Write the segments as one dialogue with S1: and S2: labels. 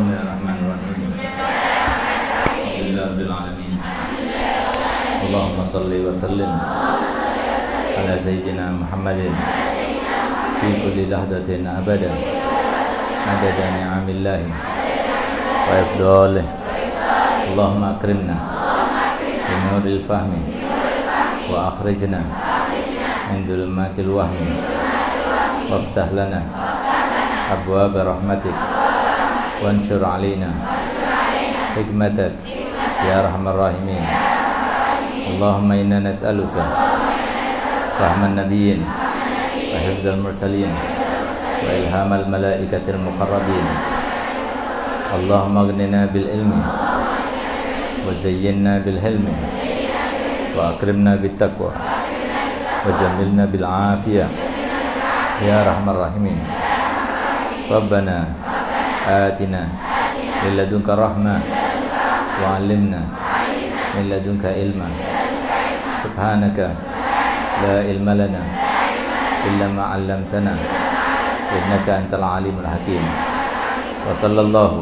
S1: Bismillahirrahmanirrahim. Allahumma salli wa sallim ala Sayyidina Muhammadin fi kulli lahdatin abadan adada ni'amillahi wa ifdalih Allahumma akrimna bi nuril fahmi wa akhrijna min dhulumatil wahmi. Waftah lana abwaab rahmatik وانشر علينا حكمتك يا ارحم الراحمين. اللهم إنا نسألك فهم النبيين وحفظ المرسلين وإلهام الملائكة المقربين. اللهم اغننا بالعلم وزينا بالحلم وأكرمنا بالتقوى وجملنا بالعافية يا ارحم الراحمين. ربنا آتنا من لدنك رحمة وعلمنا من لدنك علما. سبحانك لا علم لنا إلا ما علمتنا إنك أنت العليم الحكيم. وصلى الله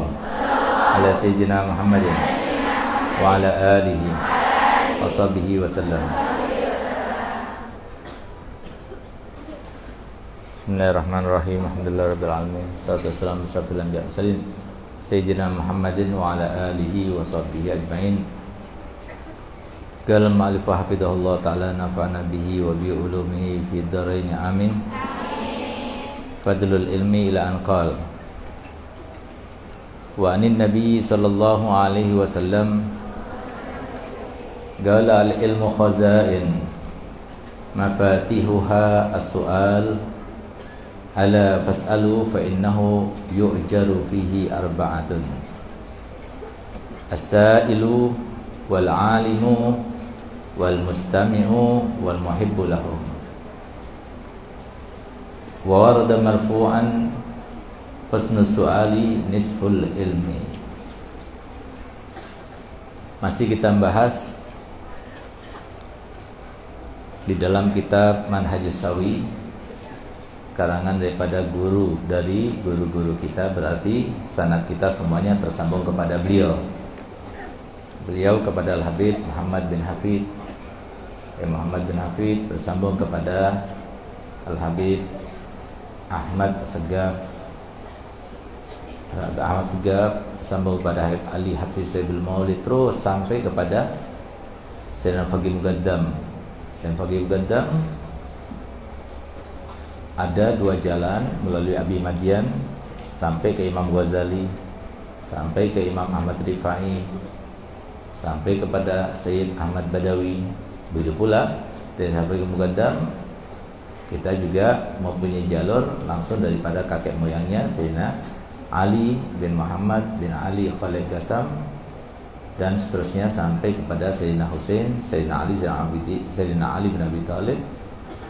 S1: على سيدنا محمد وعلى آله وصحبه وسلم. Bismillahirrahmanirrahim. Alhamdulillahirabbil alamin. Wassalatu wassalamu ala asyrafil anbiya'i mursalin sayyidina Muhammadin wa ala alihi wa sahbihi ajmain. Qala al-mu'allif hafidhahullah ta'ala nafa'ana bihi wa bi ulumihi fi dharain amin. Fadlul ilmi ila an qala wa anin nabi sallallahu alaihi wasallam qala al ilmu khazain mafatihuha as-su'al Ala fas'alu fa innahu yu'jaru fihi arba'atun. As-sa'ilu wal 'alimu wal mustami'u wal muhibbu lahum Wa warada marfu'an husnu su'ali nisful ilmi. Masih kita bahas di dalam kitab Manhajus Sawi karangan daripada guru dari guru-guru kita berarti sanad kita semuanya tersambung kepada beliau. Beliau kepada Al Habib Muhammad bin Hafid. Ya, Muhammad bin Hafid bersambung kepada Al Habib Ahmad Segaf. Ahmad Segaf sambung kepada Habib Ali Habib Sabil Maulid terus sampai kepada Sayyidina Fagil Mugaddam. Sayyidina Fagil Mugaddam ada dua jalan melalui Abi Madian sampai ke Imam Ghazali, sampai ke Imam Ahmad Rifai, sampai kepada Sayyid Ahmad Badawi. Begitu pula dari sampai ke Mugaddam kita juga mempunyai jalur langsung daripada kakek moyangnya Sayyidina Ali bin Muhammad bin Ali Khalid Gasam dan seterusnya sampai kepada Sayyidina Hussein, Sayyidina Ali, Sayyidina Ali bin Abi Thalib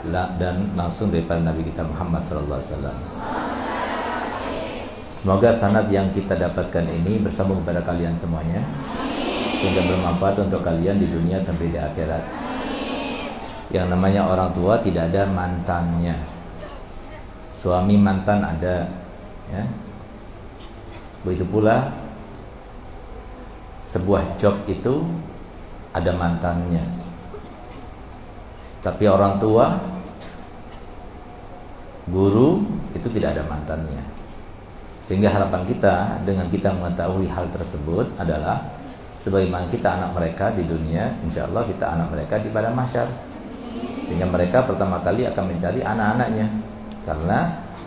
S1: dan langsung daripada Nabi kita Muhammad sallallahu alaihi wasallam. Semoga sanad yang kita dapatkan ini bersambung kepada kalian semuanya sehingga bermanfaat untuk kalian di dunia sampai di akhirat. Yang namanya orang tua tidak ada mantannya. Suami mantan ada ya. Begitu pula sebuah job itu ada mantannya tapi orang tua guru itu tidak ada mantannya. Sehingga harapan kita dengan kita mengetahui hal tersebut adalah sebagaimana kita anak mereka di dunia, insya Allah kita anak mereka di pada masyar. Sehingga mereka pertama kali akan mencari anak-anaknya karena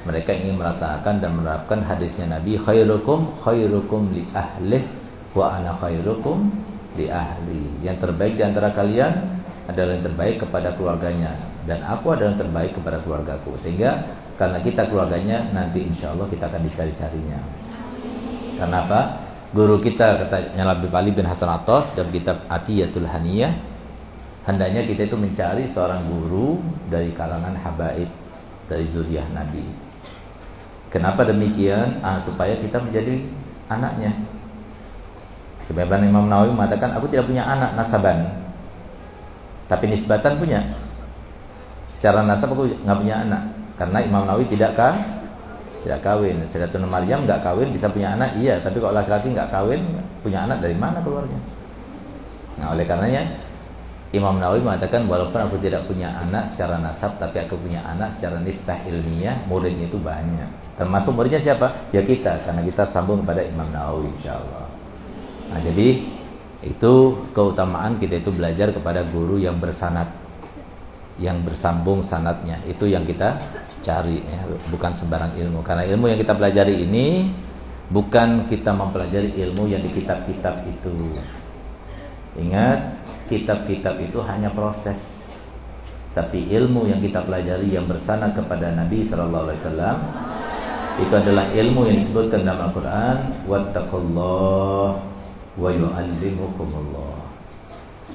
S1: mereka ingin merasakan dan menerapkan hadisnya Nabi khairukum khairukum li ahlih wa ana khairukum li ahli. Yang terbaik di antara kalian adalah yang terbaik kepada keluarganya. Dan aku adalah yang terbaik kepada keluargaku. Sehingga karena kita keluarganya nanti insya Allah kita akan dicari-carinya. Kenapa guru kita katanya Nabi Ali bin Hasan Atos dalam kitab Atiyatul Haniyah hendaknya kita itu mencari seorang guru dari kalangan habaib dari zuriyah Nabi. Kenapa demikian? Ah, supaya kita menjadi anaknya. Sebabnya Imam Nawawi mengatakan aku tidak punya anak nasaban tapi nisbatan punya. Secara nasab aku nggak punya anak karena Imam Nawawi tidak kah tidak kawin. Sayyidatuna Maryam nggak kawin bisa punya anak, iya. Tapi kalau laki-laki nggak kawin, punya anak dari mana keluarnya? Nah, oleh karenanya Imam Nawawi mengatakan walaupun aku tidak punya anak secara nasab, tapi aku punya anak secara nisbah ilmiah, muridnya itu banyak. Termasuk muridnya siapa? Ya kita, karena kita sambung kepada Imam Nawawi, insya Allah. Nah, jadi itu keutamaan kita itu belajar kepada guru yang bersanat, yang bersambung sanatnya. Itu yang kita cari ya, bukan sembarang ilmu. Karena ilmu yang kita pelajari ini bukan kita mempelajari ilmu yang di kitab-kitab itu. Ingat kitab-kitab itu hanya proses. Tapi ilmu yang kita pelajari yang bersana kepada Nabi Shallallahu Alaihi Wasallam itu adalah ilmu yang disebutkan dalam Al-Quran wattaqullah wa yu'allimukumullah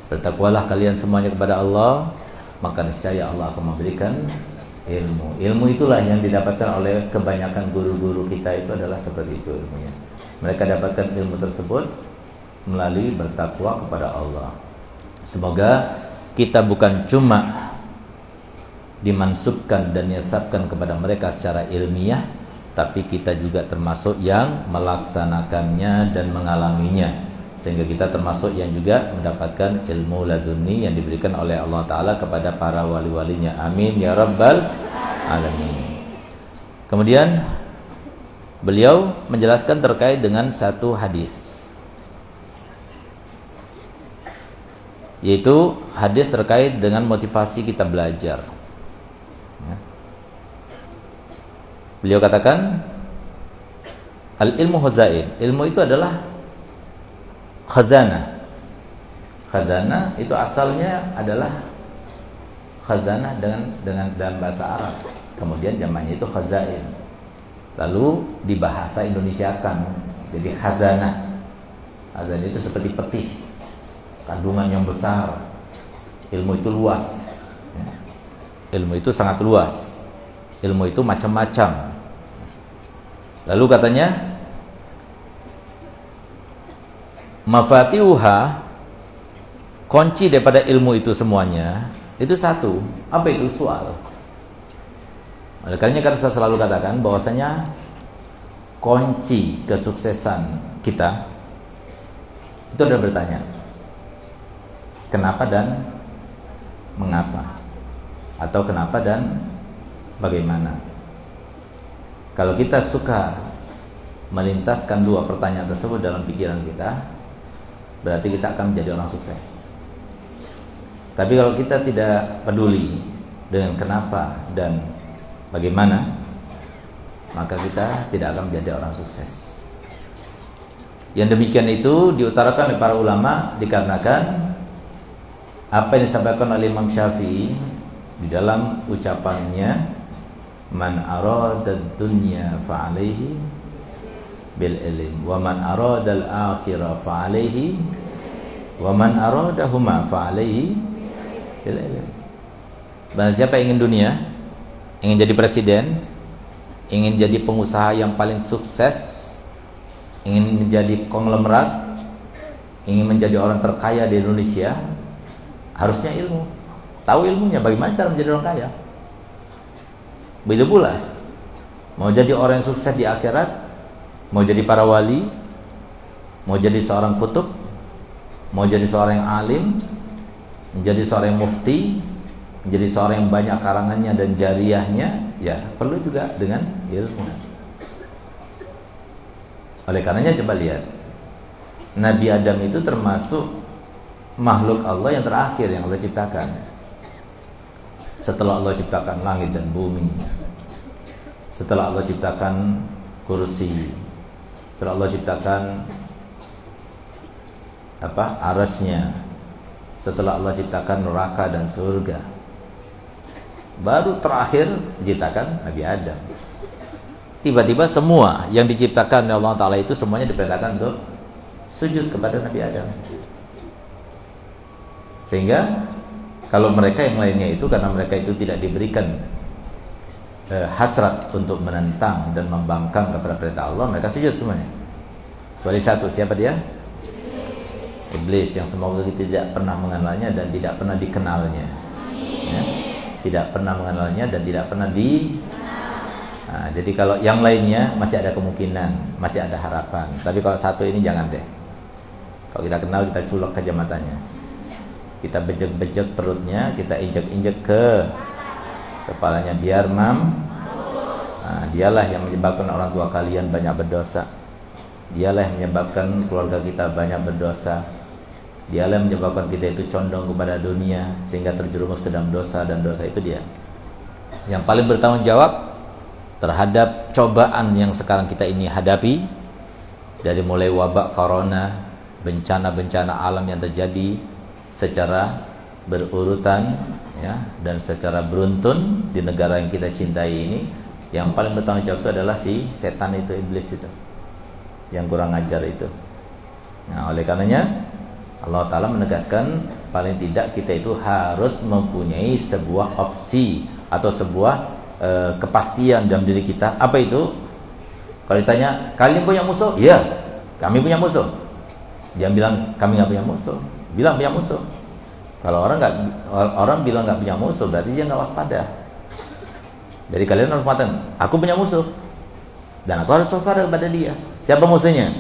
S1: bertakwalah kalian semuanya kepada Allah maka niscaya Allah akan memberikan ilmu. Ilmu itulah yang didapatkan oleh kebanyakan guru-guru kita itu adalah seperti itu ilmunya. Mereka dapatkan ilmu tersebut melalui bertakwa kepada Allah. Semoga kita bukan cuma dimansubkan dan nyesapkan kepada mereka secara ilmiah, tapi kita juga termasuk yang melaksanakannya dan mengalaminya sehingga kita termasuk yang juga mendapatkan ilmu laduni yang diberikan oleh Allah Ta'ala kepada para wali-walinya. Amin ya rabbal alamin. Kemudian beliau menjelaskan terkait dengan satu hadis. Yaitu hadis terkait dengan motivasi kita belajar. Ya. beliau katakan al ilmu hozain ilmu itu adalah khazanah. Khazanah itu asalnya adalah khazanah dengan dengan dalam bahasa Arab. Kemudian zamannya itu khazain. Lalu dibahasa Indonesiakan jadi khazanah. Khazanah itu seperti peti. Kandungan yang besar. Ilmu itu luas. Ilmu itu sangat luas. Ilmu itu macam-macam. Lalu katanya mafatiuha kunci daripada ilmu itu semuanya itu satu. Apa itu? Soal. Oleh karena kan saya selalu katakan bahwasanya kunci kesuksesan kita itu adalah bertanya kenapa dan mengapa? Atau kenapa dan bagaimana? Kalau kita suka melintaskan dua pertanyaan tersebut dalam pikiran kita berarti kita akan menjadi orang sukses. Tapi kalau kita tidak peduli dengan kenapa dan bagaimana, maka kita tidak akan menjadi orang sukses. Yang demikian itu diutarakan oleh para ulama dikarenakan apa yang disampaikan oleh Imam Syafi'i di dalam ucapannya man arada dunya fa alaihi bil ilm. Wa man arada al akhirah fa alaihi wa man aradahuma fa alaihi bil ilm. Barang siapa ingin dunia? Ingin jadi presiden? Ingin jadi pengusaha yang paling sukses? Ingin menjadi konglomerat? Ingin menjadi orang terkaya di Indonesia? Harusnya ilmu. Tahu ilmunya bagaimana cara menjadi orang kaya? Begitu pula. Mau jadi orang yang sukses di akhirat Mau jadi para wali, mau jadi seorang kutub, mau jadi seorang yang alim, menjadi seorang yang mufti, menjadi seorang yang banyak karangannya dan jariahnya, ya perlu juga dengan ilmu. Oleh karenanya coba lihat, Nabi Adam itu termasuk makhluk Allah yang terakhir yang Allah ciptakan. Setelah Allah ciptakan langit dan bumi, setelah Allah ciptakan kursi, setelah Allah ciptakan apa arasnya. Setelah Allah ciptakan neraka dan surga. Baru terakhir ciptakan Nabi Adam. Tiba-tiba semua yang diciptakan oleh Allah Ta'ala itu semuanya diperintahkan untuk sujud kepada Nabi Adam. Sehingga kalau mereka yang lainnya itu karena mereka itu tidak diberikan eh, hasrat untuk menentang dan membangkang kepada perintah Allah, mereka sujud semuanya. Kecuali satu, siapa dia? Iblis yang semoga tidak pernah mengenalnya dan tidak pernah dikenalnya. Ya? Tidak pernah mengenalnya dan tidak pernah di Nah, jadi kalau yang lainnya masih ada kemungkinan, masih ada harapan. Tapi kalau satu ini jangan deh. Kalau kita kenal kita culok ke. Kita bejek-bejek perutnya, kita injek-injek ke kepalanya biar mam. Nah, dialah yang menyebabkan orang tua kalian banyak berdosa. Dialah yang menyebabkan keluarga kita banyak berdosa. Dialah yang menyebabkan kita itu condong kepada dunia sehingga terjerumus ke dalam dosa dan dosa itu dia. Yang paling bertanggung jawab terhadap cobaan yang sekarang kita ini hadapi dari mulai wabak corona, bencana-bencana alam yang terjadi secara berurutan ya dan secara beruntun di negara yang kita cintai ini yang paling bertanggung jawab itu adalah si setan itu iblis itu yang kurang ajar itu. Nah, oleh karenanya Allah Ta'ala menegaskan paling tidak kita itu harus mempunyai sebuah opsi atau sebuah e, kepastian dalam diri kita. Apa itu? Kalau ditanya, kalian punya musuh? Iya, kami punya musuh. Dia bilang, kami nggak punya musuh. Bilang punya musuh. Kalau orang nggak orang bilang nggak punya musuh, berarti dia nggak waspada. Jadi kalian harus mengatakan, aku punya musuh. Dan aku harus waspada kepada dia. Siapa musuhnya?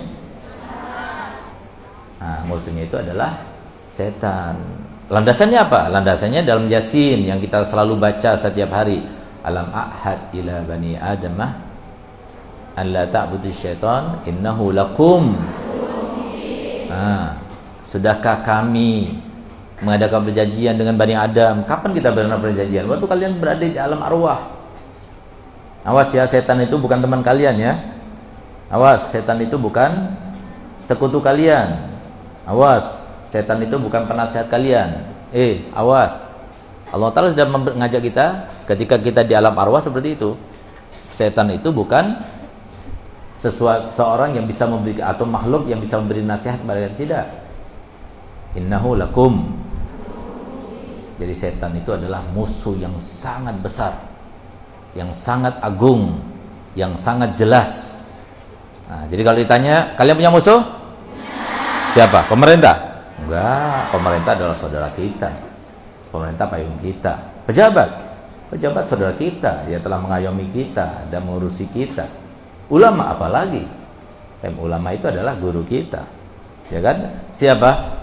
S1: Nah, musuhnya itu adalah setan. Landasannya apa? Landasannya dalam Yasin yang kita selalu baca setiap hari. Alam ahad ila bani adamah an la ta'budu syaitan innahu lakum. Nah, sudahkah kami mengadakan perjanjian dengan Bani Adam? Kapan kita berada perjanjian? Waktu kalian berada di alam arwah. Awas ya, setan itu bukan teman kalian ya. Awas, setan itu bukan sekutu kalian. Awas, setan itu bukan penasihat kalian. Eh, awas. Allah Ta'ala sudah mengajak kita ketika kita di alam arwah seperti itu. Setan itu bukan sesuatu seorang yang bisa memberi atau makhluk yang bisa memberi nasihat kepada kita. Innahu lakum. Jadi setan itu adalah musuh yang sangat besar, yang sangat agung, yang sangat jelas. Nah, jadi kalau ditanya, kalian punya musuh? Siapa? Pemerintah? Enggak, pemerintah adalah saudara kita. Pemerintah payung kita. Pejabat? Pejabat saudara kita, dia telah mengayomi kita dan mengurusi kita. Ulama apalagi? Em ulama itu adalah guru kita. Ya kan? Siapa?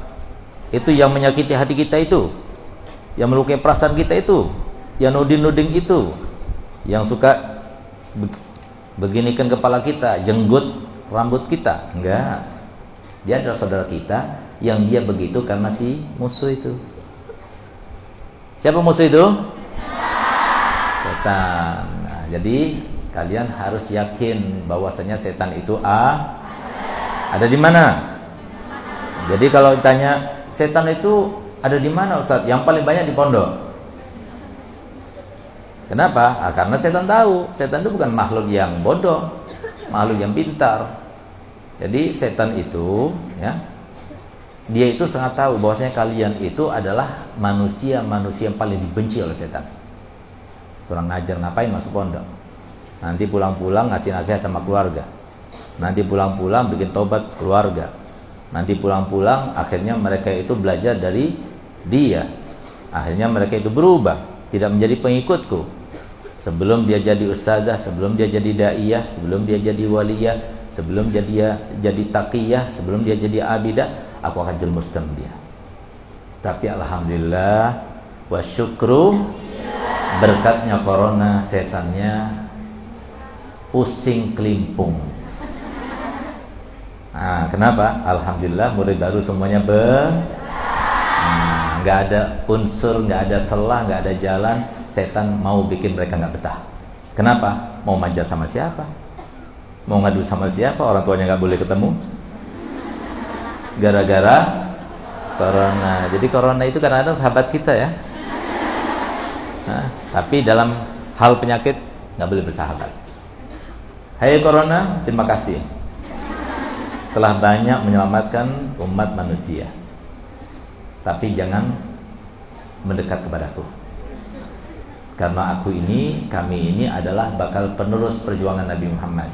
S1: Itu yang menyakiti hati kita itu. Yang melukai perasaan kita itu. Yang nuding-nuding itu. Yang suka beginikan kepala kita, jenggut rambut kita. Enggak dia adalah saudara kita yang dia begitu karena si musuh itu. Siapa musuh itu? Setan. Nah, jadi kalian harus yakin bahwasanya setan itu a ada di mana? Jadi kalau ditanya setan itu ada di mana Ustaz? Yang paling banyak di pondok. Kenapa? Ah, karena setan tahu, setan itu bukan makhluk yang bodoh, makhluk yang pintar. Jadi setan itu ya dia itu sangat tahu bahwasanya kalian itu adalah manusia-manusia yang paling dibenci oleh setan. Kurang ngajar ngapain masuk pondok? Nanti pulang-pulang ngasih nasihat sama keluarga. Nanti pulang-pulang bikin tobat keluarga. Nanti pulang-pulang akhirnya mereka itu belajar dari dia. Akhirnya mereka itu berubah, tidak menjadi pengikutku. Sebelum dia jadi ustazah, sebelum dia jadi daiyah, sebelum dia jadi waliyah, sebelum dia, dia jadi taqiyah sebelum dia jadi abidah aku akan jelmuskan dia tapi alhamdulillah wa syukru berkatnya corona setannya pusing kelimpung nah, kenapa alhamdulillah murid baru semuanya ber nggak ada unsur nggak ada selah nggak ada jalan setan mau bikin mereka nggak betah kenapa mau manja sama siapa Mau ngadu sama siapa? Orang tuanya nggak boleh ketemu. Gara-gara corona. Jadi corona itu kadang-kadang sahabat kita ya. Nah, tapi dalam hal penyakit nggak boleh bersahabat. Hai corona, terima kasih. Telah banyak menyelamatkan umat manusia. Tapi jangan mendekat kepadaku. Karena aku ini, kami ini adalah bakal penerus perjuangan Nabi Muhammad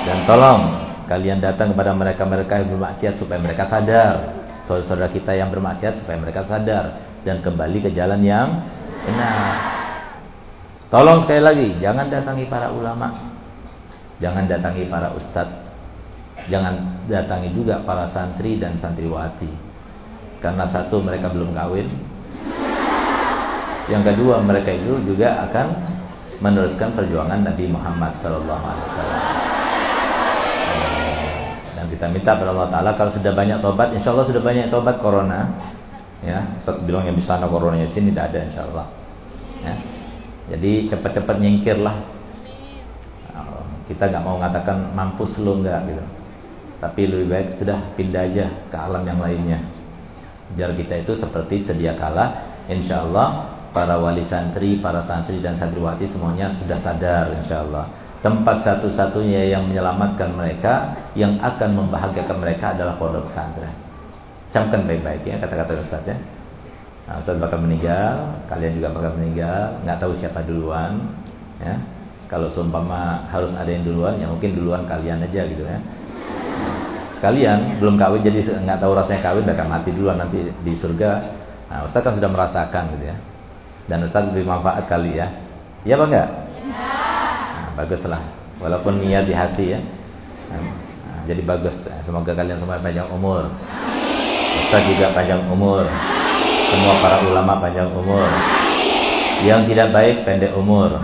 S1: dan tolong kalian datang kepada mereka-mereka yang bermaksiat supaya mereka sadar. Saudara-saudara kita yang bermaksiat supaya mereka sadar dan kembali ke jalan yang benar. Tolong sekali lagi, jangan datangi para ulama, jangan datangi para ustadz, jangan datangi juga para santri dan santriwati. Karena satu mereka belum kawin, yang kedua mereka itu juga akan meneruskan perjuangan Nabi Muhammad SAW. Dan kita minta kepada Allah Taala kalau sudah banyak tobat, insya Allah sudah banyak tobat corona. Ya, Ustaz bilang yang di sana coronanya sini tidak ada insya Allah. Ya jadi cepat-cepat nyingkirlah kita nggak mau mengatakan mampus lo nggak gitu tapi lebih baik sudah pindah aja ke alam yang lainnya biar kita itu seperti sedia kala. Insya Allah para wali santri, para santri dan santriwati semuanya sudah sadar insya Allah tempat satu-satunya yang menyelamatkan mereka yang akan membahagiakan mereka adalah pondok pesantren. Camkan baik-baik ya kata-kata Ustaz ya. Nah, Ustaz bakal meninggal, kalian juga bakal meninggal, nggak tahu siapa duluan, ya. Kalau seumpama harus ada yang duluan, ya mungkin duluan kalian aja gitu ya. Sekalian belum kawin jadi nggak tahu rasanya kawin, bakal mati duluan nanti di surga. Nah, Ustaz kan sudah merasakan gitu ya. Dan Ustaz lebih manfaat kali ya. Iya apa enggak? Nah, baguslah. Walaupun niat di hati ya. Nah, jadi bagus. Semoga kalian semua panjang umur. Ustaz juga panjang umur semua para ulama panjang umur yang tidak baik pendek umur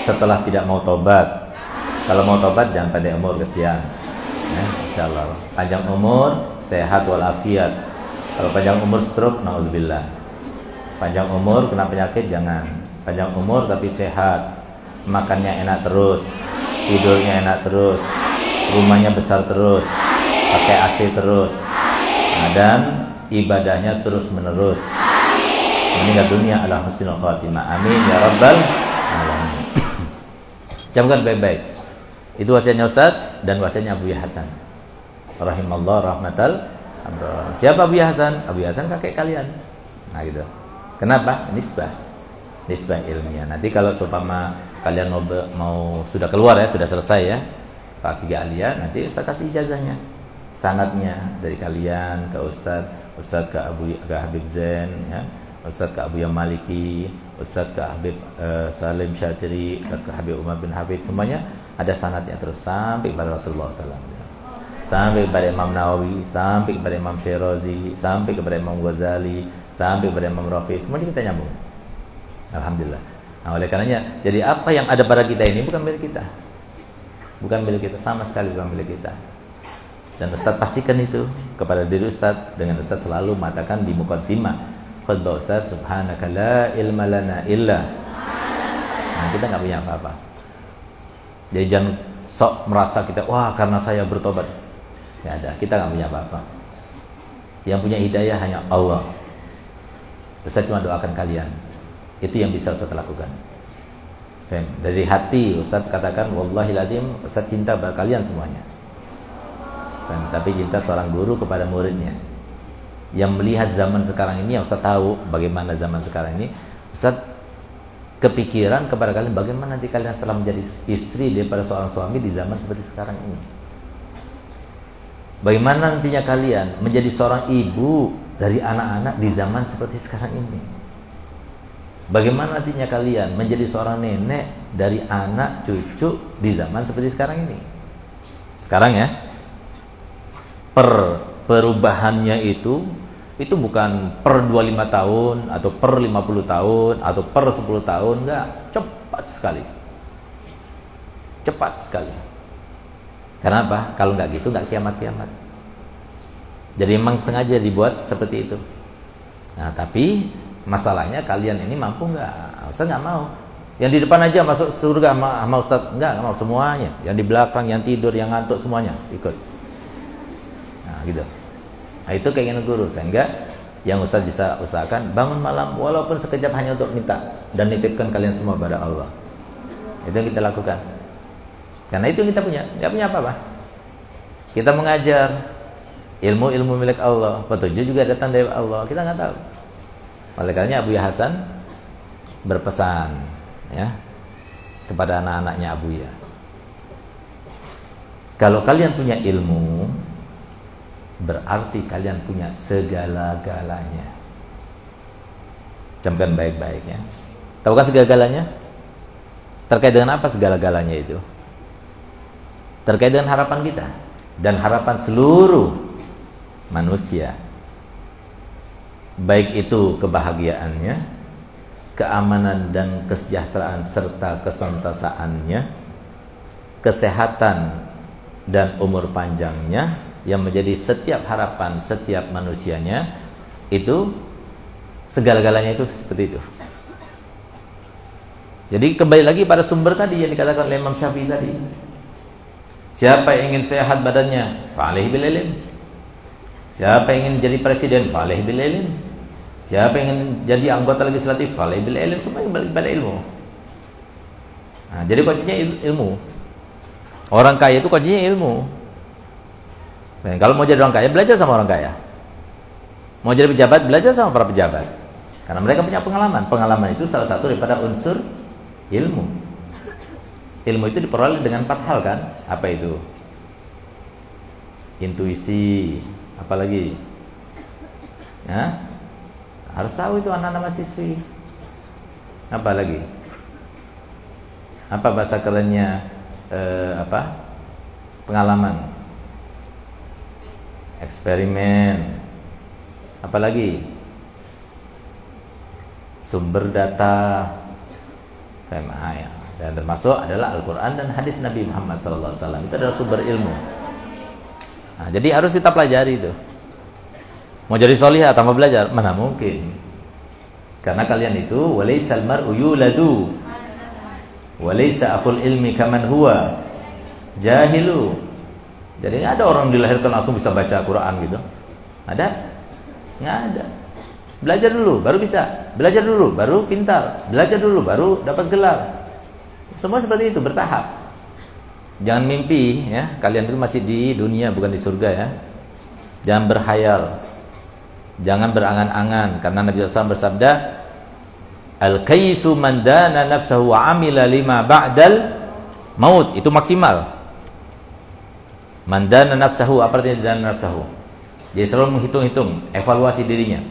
S1: setelah tidak mau tobat kalau mau tobat jangan pendek umur kesian ya, insya Allah panjang umur sehat walafiat. Kalau panjang umur stroke nauzubillah. Panjang umur kena penyakit jangan. Panjang umur tapi sehat. Makannya enak terus. Tidurnya enak terus. Rumahnya besar terus. Pakai AC terus. Nah, dan ibadahnya terus menerus. Meninggal dunia ala husnul khatimah. Amin ya rabbal alamin. Camkan baik-baik. Itu wasiatnya Ustaz dan wasiatnya Abu Hasan rahimallah rahmatal siapa Abu Hasan? Abu Hasan kakek kalian. Nah gitu. Kenapa? Nisbah. Nisbah ilmiah. Nanti kalau seumpama kalian mau, mau sudah keluar ya sudah selesai ya pas tiga alia nanti saya kasih ijazahnya. Sanatnya dari kalian ke Ustadz Ustaz ke Abu ke Habib Zain ya. Ustaz ke Abu Yang Maliki Ustaz ke Habib uh, Salim Syatiri Ustaz ke Habib Umar bin Habib semuanya ada sanatnya terus sampai kepada Rasulullah SAW. Sampai kepada Imam Nawawi sampai kepada Imam Syirazi sampai kepada Imam Ghazali sampai kepada Imam Rafi semuanya kita nyambung. Alhamdulillah. Nah oleh karenanya jadi apa yang ada pada kita ini bukan milik kita. Bukan milik kita sama sekali bukan milik kita. Dan Ustaz pastikan itu kepada diri Ustaz dengan Ustaz selalu mengatakan di mukaddimah khutbah Ustaz subhanaka la ilma lana illa. Nah kita nggak punya apa-apa. Jadi jangan sok merasa kita wah karena saya bertobat nggak ada. Kita nggak punya apa-apa. Yang punya hidayah hanya Allah. Ustaz cuma doakan kalian. Itu yang bisa Ustaz lakukan. Dari hati Ustaz katakan wallahi ladhim Ustaz cinta pada kalian semuanya. Tapi cinta seorang guru kepada muridnya. Yang melihat zaman sekarang ini yang Ustaz tahu bagaimana zaman sekarang ini Ustaz kepikiran kepada kalian bagaimana nanti kalian setelah menjadi istri daripada seorang suami di zaman seperti sekarang ini bagaimana nantinya kalian menjadi seorang ibu dari anak-anak di zaman seperti sekarang ini? Bagaimana nantinya kalian menjadi seorang nenek dari anak cucu di zaman seperti sekarang ini? Sekarang ya per perubahannya itu itu bukan per 25 tahun atau per 50 tahun atau per 10 tahun enggak. Cepat sekali. Cepat sekali karena apa kalau nggak gitu nggak kiamat kiamat jadi memang sengaja dibuat seperti itu. Nah tapi masalahnya kalian ini mampu nggak? Saya nggak mau. Yang di depan aja masuk surga sama, sama Ustadz enggak, enggak mau. Semuanya. Yang di belakang yang tidur yang ngantuk semuanya ikut. Gitu. Nah, itu keinginan guru. Sehingga yang Ustaz bisa usahakan bangun malam walaupun sekejap hanya untuk minta dan nitipkan kalian semua pada Allah. Itu yang kita lakukan. Karena itu yang kita punya, nggak punya apa-apa. Kita mengajar ilmu-ilmu milik Allah, petunjuk juga datang dari Allah. Kita nggak tahu. Oleh karenanya Abu Hasan berpesan ya kepada anak-anaknya Abu Ya. Kalau kalian punya ilmu, berarti kalian punya segala-galanya. Camkan baik-baik ya. Tahu kan segala-galanya? Terkait dengan apa segala-galanya itu? Terkait dengan harapan kita dan harapan seluruh manusia. Baik itu kebahagiaannya, keamanan dan kesejahteraan serta kesentasaannya, kesehatan dan umur panjangnya yang menjadi setiap harapan setiap manusianya itu segala-galanya itu seperti itu. Jadi kembali lagi pada sumber tadi yang dikatakan oleh Imam Syafi'i tadi. Siapa yang ingin sehat badannya, fa'alaihi bil ilm. Siapa yang ingin jadi presiden, fa'alaihi bil ilm. Siapa yang ingin jadi anggota legislatif, fa'alaihi bil ilm. Semua yang pada ilmu. Nah, jadi kuncinya ilmu. Orang kaya itu kuncinya ilmu. Nah, kalau mau jadi orang kaya, belajar sama orang kaya. Mau jadi pejabat, belajar sama para pejabat. Karena mereka punya pengalaman. Pengalaman itu salah satu daripada unsur ilmu. Ilmu itu diperoleh dengan empat hal kan? Apa itu? Intuisi, apalagi? Ya? Harus tahu itu anak-anak mahasiswi. Apa lagi? Apa bahasa kerennya? Eh, apa? Pengalaman. Eksperimen. Apalagi? Sumber data PMA ya. Dan termasuk adalah Al-Quran dan hadis Nabi Muhammad SAW. Itu adalah sumber ilmu. Nah, jadi harus kita pelajari itu. Mau jadi solihah tanpa belajar? Mana mungkin. Karena kalian itu walaisal mar'u yuladu walaisa akul ilmi kaman huwa jahilu. Jadi ada orang dilahirkan langsung bisa baca Quran gitu. Ada? Nggak ada. Belajar dulu, baru bisa. Belajar dulu, baru pintar. Belajar dulu, baru dapat gelar. Semua seperti itu, bertahap. Jangan mimpi, ya. Kalian itu masih di dunia, bukan di surga, ya. Jangan berhayal. Jangan berangan-angan, karena Nabi SAW bersabda, Al-kaisu mandana nafsahu wa amila lima ba'dal maut. Itu maksimal. Mandana nafsahu, apa artinya dana nafsahu? Jadi selalu menghitung-hitung, evaluasi dirinya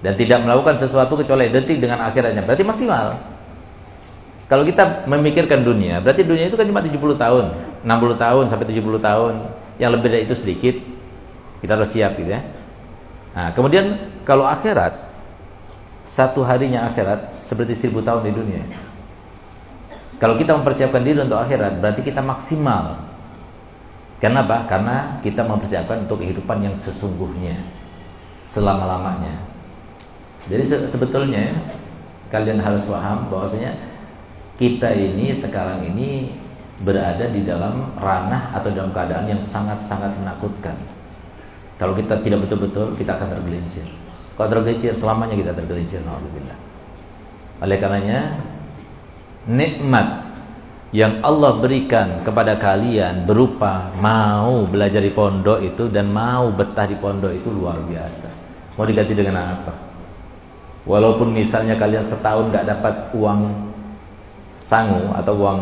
S1: dan tidak melakukan sesuatu kecuali identik dengan akhiratnya berarti maksimal kalau kita memikirkan dunia berarti dunia itu kan cuma 70 tahun 60 tahun sampai 70 tahun yang lebih dari itu sedikit kita harus siap gitu ya nah kemudian kalau akhirat satu harinya akhirat seperti seribu tahun di dunia kalau kita mempersiapkan diri untuk akhirat berarti kita maksimal Kenapa? Karena kita mempersiapkan untuk kehidupan yang sesungguhnya selama-lamanya. Jadi se sebetulnya kalian harus paham bahwasanya kita ini sekarang ini berada di dalam ranah atau dalam keadaan yang sangat-sangat menakutkan. Kalau kita tidak betul-betul, kita akan tergelincir. Kalau tergelincir, selamanya kita tergelincir. Alhamdulillah. Oleh karenanya, nikmat yang Allah berikan kepada kalian berupa mau belajar di pondok itu dan mau betah di pondok itu luar biasa. Mau diganti dengan apa? Walaupun misalnya kalian setahun nggak dapat uang sangu atau uang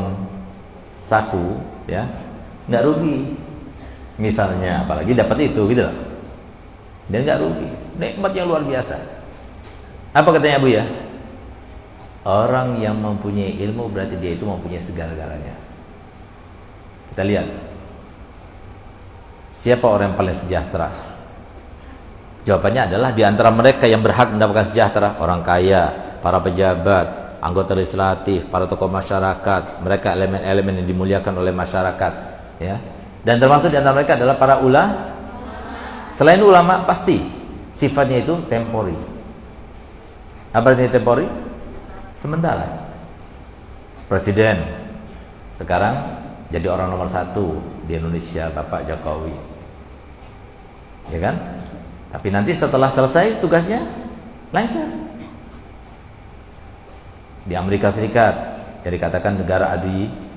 S1: saku, ya nggak rugi. Misalnya, apalagi dapat itu, gitu loh. Dan nggak rugi. Nikmat yang luar biasa. Apa katanya Abu ya? Orang yang mempunyai ilmu berarti dia itu mempunyai segala-galanya. Kita lihat. Siapa orang yang paling sejahtera? Jawabannya adalah di antara mereka yang berhak mendapatkan sejahtera orang kaya, para pejabat, anggota legislatif, para tokoh masyarakat, mereka elemen-elemen yang dimuliakan oleh masyarakat, ya. Dan termasuk di antara mereka adalah para ulama. Selain ulama pasti sifatnya itu tempori. Apa artinya tempori? Sementara. Presiden sekarang jadi orang nomor satu di Indonesia Bapak Jokowi. Ya kan? Tapi nanti setelah selesai tugasnya lengser. Di Amerika Serikat jadi katakan negara adi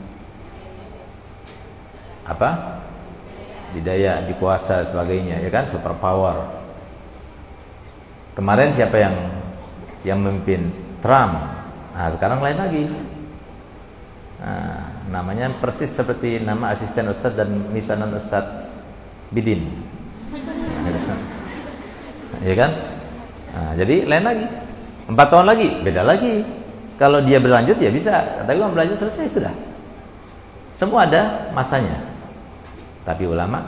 S1: apa? Didaya, dikuasa sebagainya, ya kan? Super power. Kemarin siapa yang yang memimpin Trump? Nah, sekarang lain lagi. Nah, namanya persis seperti nama asisten Ustadz dan misanan Ustadz Bidin ya kan? Nah, jadi lain lagi. Empat tahun lagi, beda lagi. Kalau dia berlanjut ya bisa, tapi kalau berlanjut selesai sudah. Semua ada masanya. Tapi ulama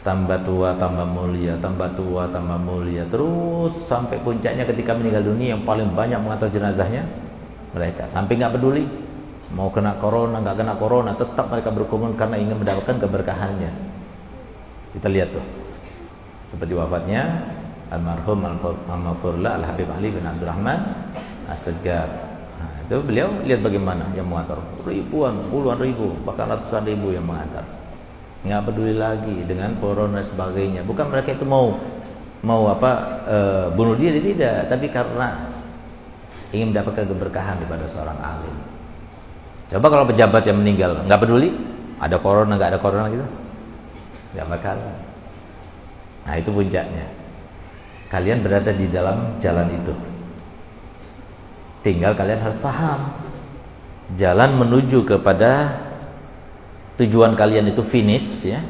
S1: tambah tua tambah mulia, tambah tua tambah mulia, terus sampai puncaknya ketika meninggal dunia yang paling banyak mengantar jenazahnya mereka. Sampai nggak peduli mau kena corona nggak kena corona, tetap mereka berkumpul karena ingin mendapatkan keberkahannya. Kita lihat tuh, seperti wafatnya almarhum al-Mafurla al-Habib Ali bin Abdurrahman Asgar. Nah, itu beliau lihat bagaimana yang mengantar ribuan, puluhan ribu, bahkan ratusan ribu yang mengantar. Nggak peduli lagi dengan corona dan sebagainya. Bukan mereka itu mau mau apa e, bunuh diri tidak, tapi karena ingin mendapatkan keberkahan daripada seorang alim. Coba kalau pejabat yang meninggal nggak peduli, ada corona nggak ada corona gitu, nggak bakal. Nah itu puncaknya. Kalian berada di dalam jalan itu. Tinggal kalian harus paham jalan menuju kepada tujuan kalian itu finish ya.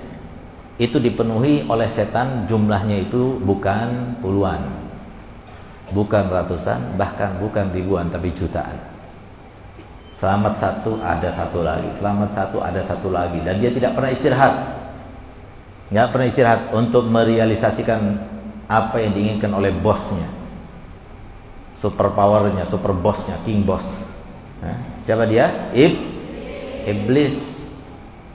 S1: Itu dipenuhi oleh setan jumlahnya itu bukan puluhan. Bukan ratusan, bahkan bukan ribuan tapi jutaan. Selamat satu ada satu lagi, selamat satu ada satu lagi dan dia tidak pernah istirahat. Nggak pernah istirahat untuk merealisasikan apa yang diinginkan oleh bosnya super powernya, super bossnya, king boss. Nah, siapa dia? Ib iblis.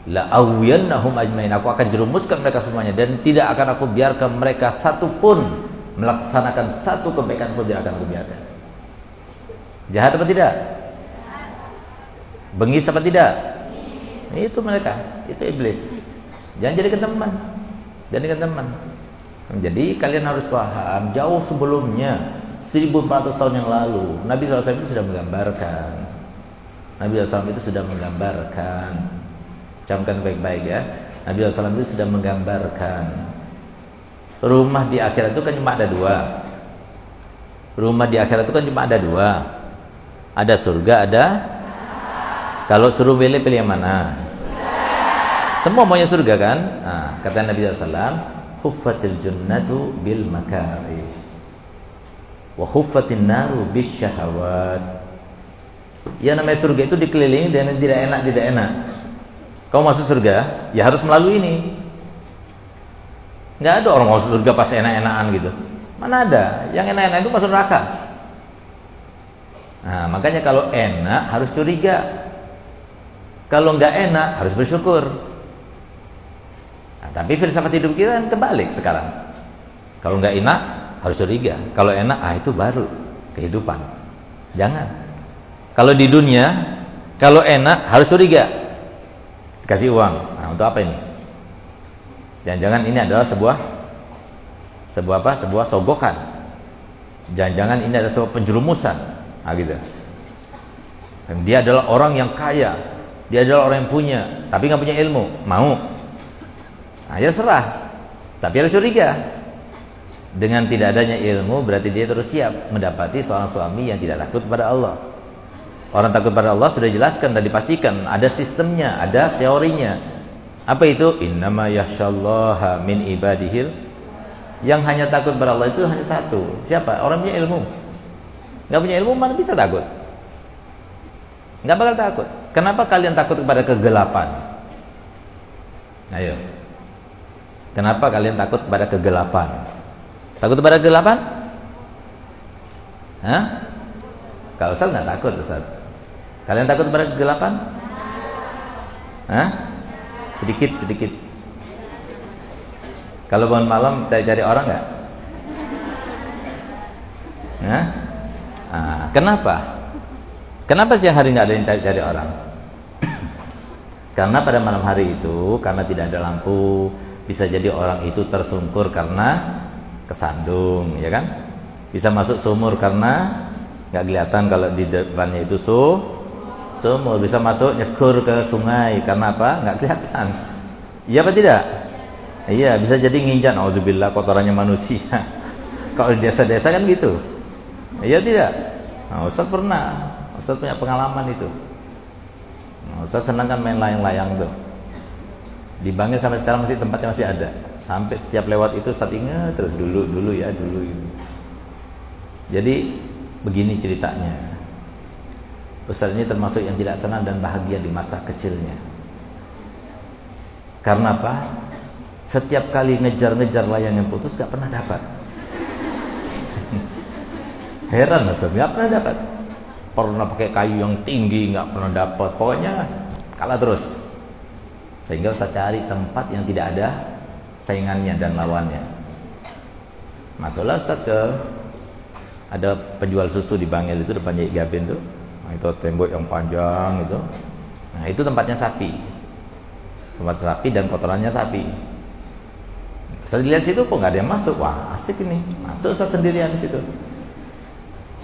S1: La awiyannahum ajmain. Aku akan jerumuskan mereka semuanya dan tidak akan aku biarkan mereka satu pun melaksanakan satu kebaikan pun tidak akan aku biarkan. Jahat apa tidak? Bengis apa tidak? Itu mereka, itu iblis. Jangan jadikan teman. Jadikan teman. Jadi kalian harus paham jauh sebelumnya 1400 tahun yang lalu Nabi SAW itu sudah menggambarkan. Nabi SAW itu sudah menggambarkan. Camkan baik-baik ya. Nabi SAW itu sudah menggambarkan. Rumah di akhirat itu kan cuma ada dua. Rumah di akhirat itu kan cuma ada dua. Ada surga ada kalau suruh pilih pilih yang mana? Semua maunya surga kan? Nah, kata Nabi SAW huffatil jannatu bil makari wa khuffatin naru bisyahawat. Ya namanya surga itu dikelilingi dengan tidak enak tidak enak. Kau masuk surga ya harus melalui ini. Nggak ada orang masuk surga pas enak-enakan gitu. Mana ada? Yang enak-enak itu masuk neraka. Nah makanya kalau enak harus curiga. Kalau nggak enak harus bersyukur. Nah, tapi filsafat hidup kita kan kebalik sekarang. Kalau nggak enak harus curiga. Kalau enak, ah itu baru kehidupan. Jangan. Kalau di dunia, kalau enak harus curiga. Kasih uang. Nah, untuk apa ini? Jangan-jangan ini adalah sebuah sebuah apa? Sebuah sogokan. Jangan-jangan ini adalah sebuah penjerumusan. Nah, gitu. Dan dia adalah orang yang kaya. Dia adalah orang yang punya, tapi nggak punya ilmu. Mau? Nah, ya serah. Tapi harus curiga dengan tidak adanya ilmu berarti dia terus siap mendapati seorang suami yang tidak takut kepada Allah. Orang takut pada Allah sudah jelaskan dan dipastikan ada sistemnya, ada teorinya. Apa itu? Innama yahsyallaha min ibadihil. Yang hanya takut pada Allah itu hanya satu. Siapa? Orang punya ilmu. Gak punya ilmu mana bisa takut? Gak bakal takut. Kenapa kalian takut kepada kegelapan? Ayo. Kenapa kalian takut kepada kegelapan? Takut pada kegelapan? Hah? Kalau Ustaz nggak takut Ustaz. Kalian takut pada kegelapan? Hah? Sedikit sedikit. Kalau bangun malam cari-cari orang nggak? Hah? Nah, kenapa? Kenapa siang hari nggak ada yang cari-cari orang? karena pada malam hari itu karena tidak ada lampu bisa jadi orang itu tersungkur karena kesandung ya kan? Bisa masuk sumur karena nggak kelihatan kalau di depannya itu su sumur. Bisa masuk nyekur ke sungai karena apa? Nggak kelihatan. Iya apa tidak? Iya bisa jadi nginjak. Auzubillah kotorannya manusia. Kalau di desa-desa kan gitu. Iya tidak? Nah, Ustaz pernah. Ustaz punya pengalaman itu. Nah, Ustaz senang kan main layang-layang tuh. Di Bangil sampai sekarang masih tempatnya masih ada sampai setiap lewat itu saat ingat terus dulu dulu ya dulu ini jadi begini ceritanya. Ustaz ini termasuk yang tidak senang dan bahagia di masa kecilnya. Karena apa? Setiap kali ngejar-ngejar layang yang putus gak pernah dapat. Heran Ustaz, gak pernah dapat. Pernah pakai kayu yang tinggi gak pernah dapat. Pokoknya kalah terus. Sehingga Ustaz cari tempat yang tidak ada saingannya dan lawannya. Masuklah Ustaz ke ada penjual susu di Bangil itu depannya Gabin tuh. Nah, itu tembok yang panjang itu. Nah, itu tempatnya sapi. Tempat sapi dan kotorannya sapi. Saya dilihat situ kok nggak ada yang masuk. Wah asik ini. Masuk saat sendirian di situ.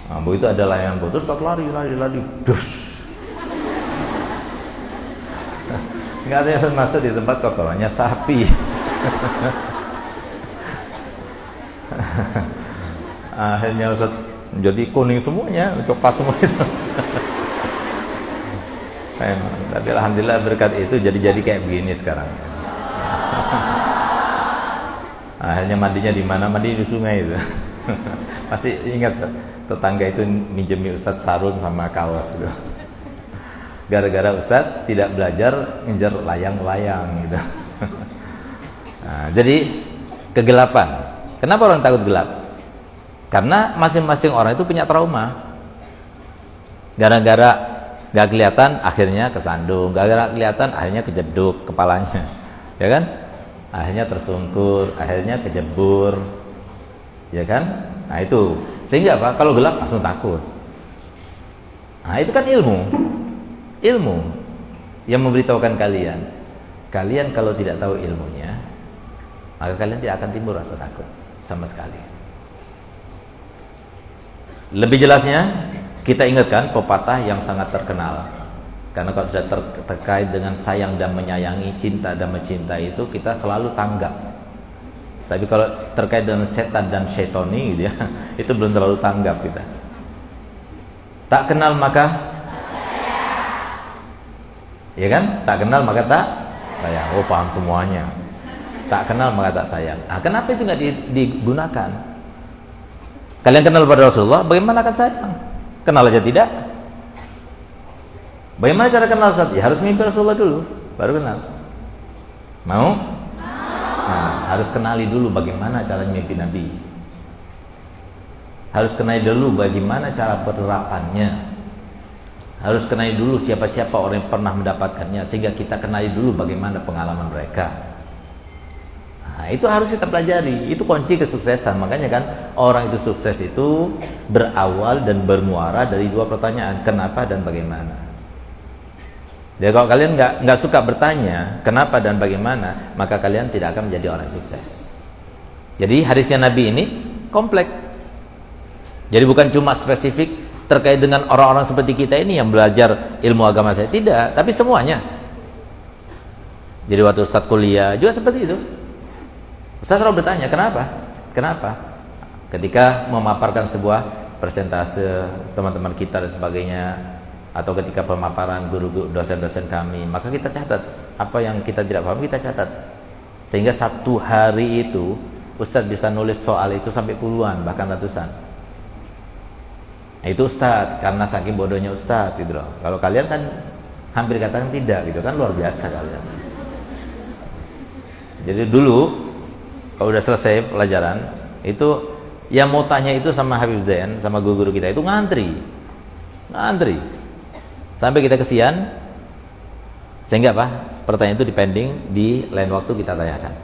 S1: Nah, itu ada layangan putus, saat lari, lari, lari, dus. Nggak ada yang masuk di tempat kotorannya sapi. Akhirnya Ustaz jadi kuning semuanya, coklat semua itu. Tapi alhamdulillah berkat itu jadi-jadi kayak begini sekarang. akhirnya mandinya di mana? Mandi di sungai itu. Pasti ingat tetangga itu minjemi Ustadz sarung sama kaos itu. Gara-gara Ustadz tidak belajar ngejar layang-layang gitu nah, jadi kegelapan kenapa orang takut gelap karena masing-masing orang itu punya trauma gara-gara gak kelihatan akhirnya kesandung gara-gara kelihatan akhirnya kejeduk kepalanya ya kan akhirnya tersungkur, akhirnya kejebur. Ya kan? Nah, itu. Sehingga apa? Kalau gelap langsung takut. Nah, itu kan ilmu. Ilmu yang memberitahukan kalian. Kalian kalau tidak tahu ilmunya, maka kalian tidak akan timbul rasa takut sama sekali. Lebih jelasnya, kita ingatkan pepatah yang sangat terkenal karena kalau sudah ter terkait dengan sayang dan menyayangi, cinta dan mencintai itu kita selalu tanggap. Tapi kalau terkait dengan setan dan syaitoni gitu ya, itu belum terlalu tanggap kita. Tak kenal maka Ya kan? Tak kenal maka tak sayang. Oh, paham semuanya. Tak kenal maka tak sayang. Ah, kenapa itu nggak digunakan? Kalian kenal pada Rasulullah, bagaimana akan sayang? Kenal aja tidak? Bagaimana cara kenal Ustaz? Ya harus mimpi Rasulullah dulu, baru kenal. Mau? Nah, harus kenali dulu bagaimana cara mimpi Nabi. Harus kenali dulu bagaimana cara penerapannya. Harus kenali dulu siapa-siapa orang yang pernah mendapatkannya sehingga kita kenali dulu bagaimana pengalaman mereka. Nah, itu harus kita pelajari. Itu kunci kesuksesan. Makanya kan orang itu sukses itu berawal dan bermuara dari dua pertanyaan, kenapa dan bagaimana. Jadi kalau kalian nggak nggak suka bertanya kenapa dan bagaimana, maka kalian tidak akan menjadi orang sukses. Jadi hadisnya Nabi ini komplek. Jadi bukan cuma spesifik terkait dengan orang-orang seperti kita ini yang belajar ilmu agama saya, tidak, tapi semuanya. Jadi waktu Ustadz kuliah juga seperti itu. Ustadz selalu bertanya, kenapa? Kenapa? Ketika memaparkan sebuah persentase teman-teman kita dan sebagainya, atau ketika pemaparan guru dosen-dosen kami maka kita catat. Apa yang kita tidak paham kita catat. Sehingga satu hari itu Ustadz bisa nulis soal itu sampai puluhan bahkan ratusan. Nah, itu Ustadz karena saking bodohnya Ustadz gitu loh. Kalau kalian kan hampir katakan tidak gitu kan luar biasa kalian. Jadi dulu kalau udah selesai pelajaran itu yang mau tanya itu sama Habib Zain sama guru-guru kita itu ngantri ngantri Sampai kita kesian sehingga apa? Pertanyaan itu dipending di lain waktu kita tanyakan.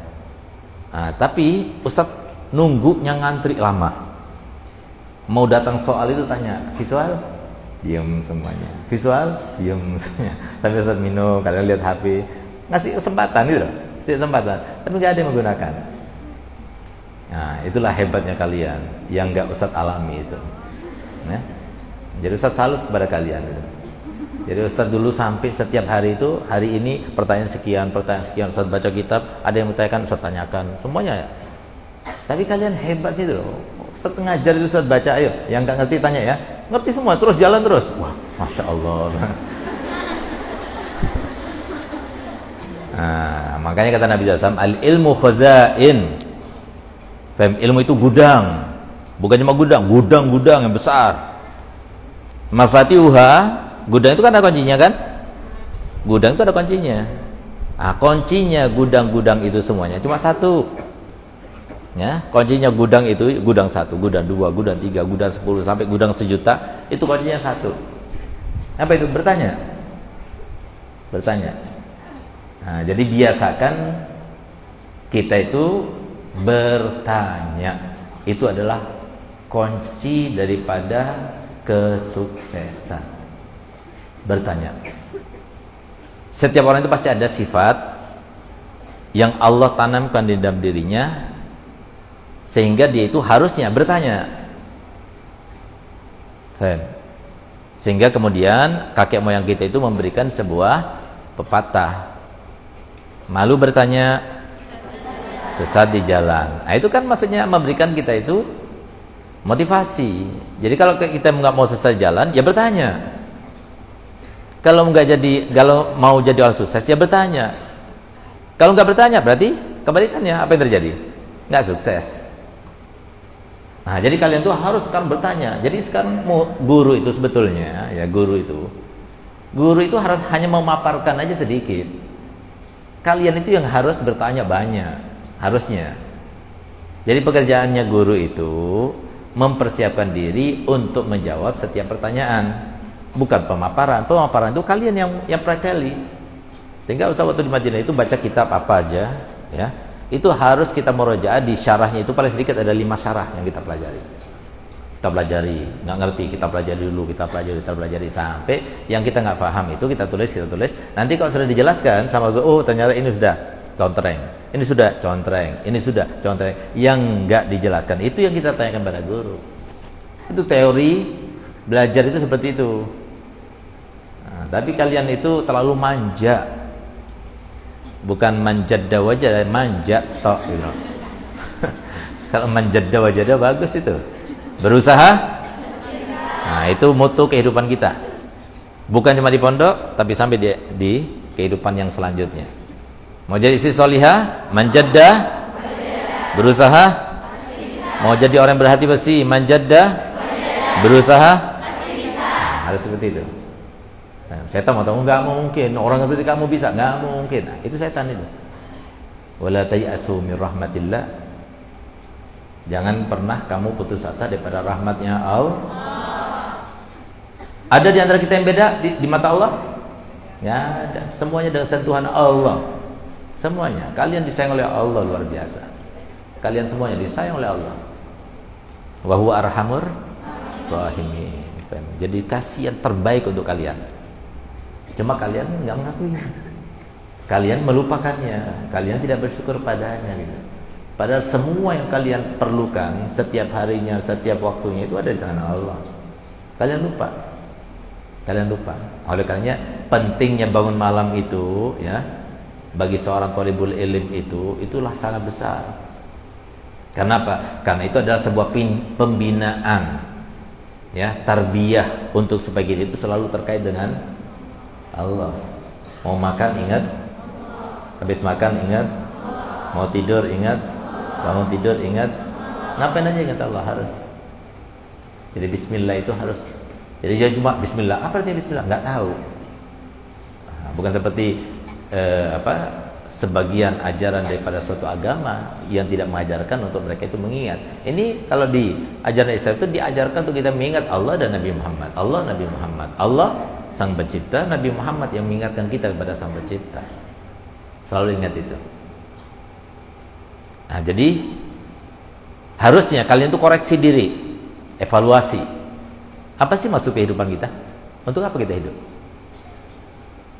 S1: Nah, tapi Ustadz nunggunya ngantri lama. Mau datang soal itu tanya, visual? Diam semuanya. Visual? Diam semuanya. Sampai Ustadz minum, kalian lihat HP. Ngasih kesempatan gitu loh. Kesempatan. Tapi nggak ada yang menggunakan. Nah, itulah hebatnya kalian yang nggak Ustadz alami itu. Ya. Jadi Ustadz salut kepada kalian. Gitu. Jadi Ustaz dulu sampai setiap hari itu hari ini pertanyaan sekian, pertanyaan sekian Ustaz baca kitab, ada yang bertanyakan Ustaz tanyakan, semuanya ya. Tapi kalian hebat itu loh. Ustaz ngajar itu Ustaz baca ayo, yang nggak ngerti tanya ya. Ngerti semua, terus jalan terus. Wah, Masya Allah. Nah, makanya kata Nabi SAW, al ilmu khazain. Fem, ilmu itu gudang, bukan cuma gudang, gudang-gudang yang besar. Mafatiha, gudang itu kan ada kuncinya kan? Gudang itu ada kuncinya. Ah, kuncinya gudang-gudang itu semuanya cuma satu. Ya, kuncinya gudang itu gudang satu, gudang dua, gudang tiga, gudang sepuluh sampai gudang sejuta itu kuncinya satu. Apa itu? Bertanya. Bertanya. Nah, jadi biasakan kita itu bertanya. Itu adalah kunci daripada kesuksesan. Bertanya. Setiap orang itu pasti ada sifat yang Allah tanamkan di dalam dirinya sehingga dia itu harusnya bertanya. Sehingga kemudian kakek moyang kita itu memberikan sebuah pepatah. Malu bertanya, sesat di jalan. Nah, itu kan maksudnya memberikan kita itu motivasi. Jadi kalau kita nggak mau sesat jalan, ya bertanya. Kalau nggak jadi, kalau mau jadi orang sukses, ya bertanya. Kalau nggak bertanya, berarti kebalikannya apa yang terjadi? Nggak sukses. Nah, jadi kalian tuh harus sekarang bertanya. Jadi sekarang guru itu sebetulnya, ya guru itu, guru itu harus hanya memaparkan aja sedikit. Kalian itu yang harus bertanya banyak, harusnya. Jadi pekerjaannya guru itu mempersiapkan diri untuk menjawab setiap pertanyaan, bukan pemaparan. Pemaparan itu kalian yang yang praktekali. Sehingga usah waktu di Madinah itu baca kitab apa aja, ya itu harus kita merojaah di syarahnya itu paling sedikit ada lima syarah yang kita pelajari kita pelajari nggak ngerti kita pelajari dulu kita pelajari kita pelajari sampai yang kita nggak paham itu kita tulis kita tulis nanti kalau sudah dijelaskan sama gue oh ternyata ini sudah contreng. Ini sudah contreng ini sudah contreng. Yang nggak dijelaskan itu yang kita tanyakan pada guru. Itu teori belajar itu seperti itu. Nah, tapi kalian itu terlalu manja. Bukan manjadda wajah manja tok gitu. kalau manjadda wajah bagus itu. Berusaha? Nah itu mutu kehidupan kita. Bukan cuma di pondok tapi sampai di, di kehidupan yang selanjutnya mau jadi istri solihah manjadda berusaha mau jadi orang berhati bersih manjadda berusaha nah, harus seperti itu Nah, setan mau tahu nggak mungkin orang seperti kamu bisa nggak mungkin. Nah, itu setan itu. Wala tayasu min rahmatillah. Jangan pernah kamu putus asa daripada rahmatnya Allah. Ada di antara kita yang beda di, di mata Allah? Ya ada. Semuanya dengan sentuhan Allah. Semuanya. Kalian disayang oleh Allah luar biasa. Kalian semuanya disayang oleh Allah. Wahyu arhamur rahimin. Jadi kasih yang terbaik untuk kalian. Cuma kalian nggak mengakui. Kalian melupakannya, kalian tidak bersyukur padanya gitu. Padahal semua yang kalian perlukan setiap harinya, setiap waktunya itu ada di tangan Allah. Kalian lupa. Kalian lupa. Oleh karenanya pentingnya bangun malam itu ya bagi seorang thalibul ilim itu itulah sangat besar. Karena apa? Karena itu adalah sebuah pembinaan ya, tarbiyah untuk kita itu selalu terkait dengan Allah. Mau makan ingat. Habis makan ingat. Mau tidur ingat. Bangun tidur ingat. Ngapain aja ingat Allah harus. Jadi Bismillah itu harus. Jadi jangan cuma Bismillah. Apa artinya Bismillah? Nggak tahu. Nah, bukan seperti eh, apa sebagian ajaran daripada suatu agama yang tidak mengajarkan untuk mereka itu mengingat. Ini kalau di ajaran Islam itu diajarkan untuk kita mengingat Allah dan Nabi Muhammad. Allah Nabi Muhammad. Allah sang pencipta, Nabi Muhammad yang mengingatkan kita kepada sang pencipta. Selalu ingat itu. Nah, jadi harusnya kalian tuh koreksi diri, evaluasi. Apa sih masuk kehidupan kita? Untuk apa kita hidup?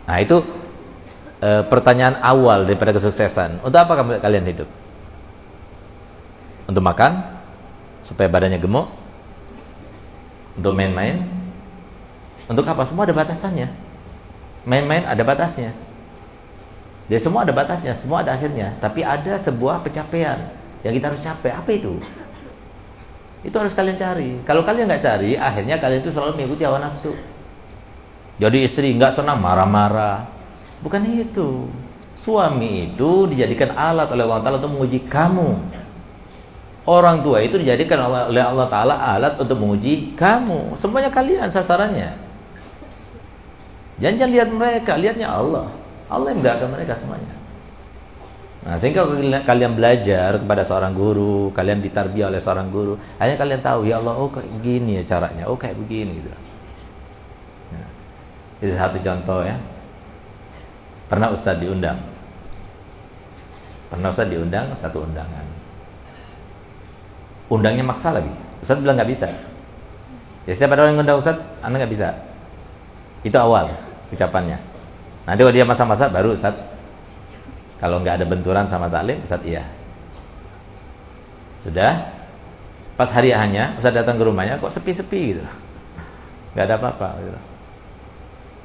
S1: Nah, itu e, pertanyaan awal daripada kesuksesan. Untuk apa kalian hidup? Untuk makan supaya badannya gemuk? Untuk main-main? Untuk apa? Semua ada batasannya. Main-main ada batasnya. Dia semua ada batasnya, semua ada akhirnya. Tapi ada sebuah pencapaian yang kita harus capai. Apa itu? Itu harus kalian cari. Kalau kalian nggak cari, akhirnya kalian itu selalu mengikuti hawa nafsu. Jadi istri nggak senang marah-marah. Bukan itu. Suami itu dijadikan alat oleh Allah Taala untuk menguji kamu. Orang tua itu dijadikan oleh Allah Ta'ala alat untuk menguji kamu. Semuanya kalian sasarannya. Jangan, jangan lihat mereka, lihatnya Allah. Allah yang menggerakkan mereka semuanya. Nah, sehingga kalian belajar kepada seorang guru, kalian ditarbiyah oleh seorang guru, hanya kalian tahu ya Allah, oh kayak begini ya caranya, oh kayak begini gitu. Nah, ini satu contoh ya. Pernah Ustadz diundang. Pernah Ustadz diundang satu undangan. Undangnya maksa lagi. Ustadz bilang nggak bisa. Ya setiap ada orang yang undang Ustadz, anda nggak bisa. Itu awal ucapannya. Nanti kalau dia masa-masa baru Ustadz. Kalau nggak ada benturan sama taklim, Ustadz iya. Sudah. Pas hari hanya, Ustadz datang ke rumahnya, kok sepi-sepi gitu. Nggak ada apa-apa gitu.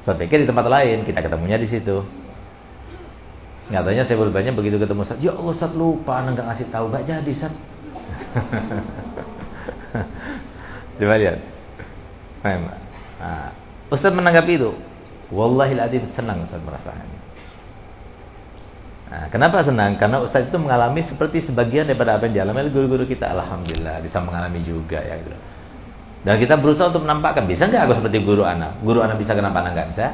S1: Saya pikir di tempat lain, kita ketemunya di situ. Nyatanya saya berbanyak begitu ketemu Ustaz, ya Allah Ustaz lupa, nggak ngasih tahu, nggak jadi Ustaz. Coba lihat. Nah, Ustaz menanggapi itu. Wallahi adim senang Ustaz merasakannya. Nah, kenapa senang? Karena Ustaz itu mengalami seperti sebagian daripada apa yang dialami guru-guru kita. Alhamdulillah bisa mengalami juga ya gitu. Dan kita berusaha untuk menampakkan, bisa nggak aku seperti guru anak? Guru anak bisa kenapa anak nggak bisa?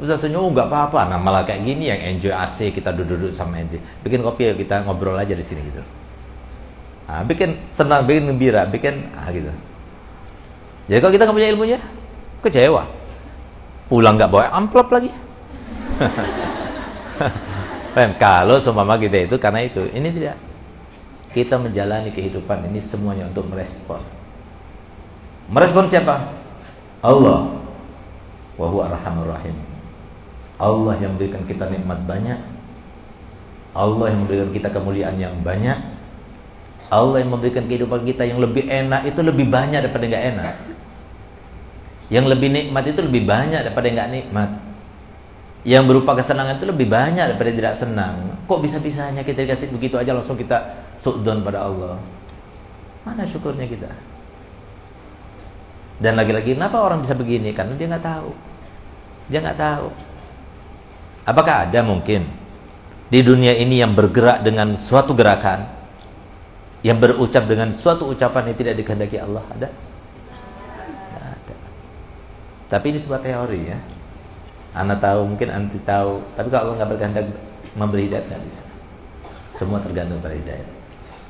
S1: Ustaz senyum nggak apa-apa. Nah malah kayak gini yang enjoy AC kita duduk-duduk sama ente. Bikin kopi kita ngobrol aja di sini gitu. Nah, bikin senang, bikin gembira, bikin ah gitu. Jadi kalau kita nggak punya ilmunya, kecewa. Pulang nggak bawa amplop lagi. kalau seumpama kita itu karena itu, ini tidak. Kita menjalani kehidupan ini semuanya untuk merespon. Merespon siapa? Allah. Wa huwa rahim. Allah yang memberikan kita nikmat banyak. Allah yang memberikan kita kemuliaan yang banyak. Allah yang memberikan kehidupan kita yang lebih enak itu lebih banyak daripada nggak enak. Yang lebih nikmat itu lebih banyak daripada nggak nikmat. Yang berupa kesenangan itu lebih banyak daripada tidak senang. Kok bisa-bisanya kita dikasih begitu aja langsung kita sudon pada Allah? Mana syukurnya kita? Dan lagi-lagi kenapa orang bisa begini? Karena dia nggak tahu. Dia nggak tahu Apakah ada mungkin di dunia ini yang bergerak dengan suatu gerakan yang berucap dengan suatu ucapan yang tidak dikehendaki Allah? Ada? Tidak ada. Tapi ini sebuah teori ya. Anda tahu, mungkin anti tahu. Tapi kalau Allah nggak berkehendak memberi hidayah nggak bisa. Semua tergantung pada hidayah.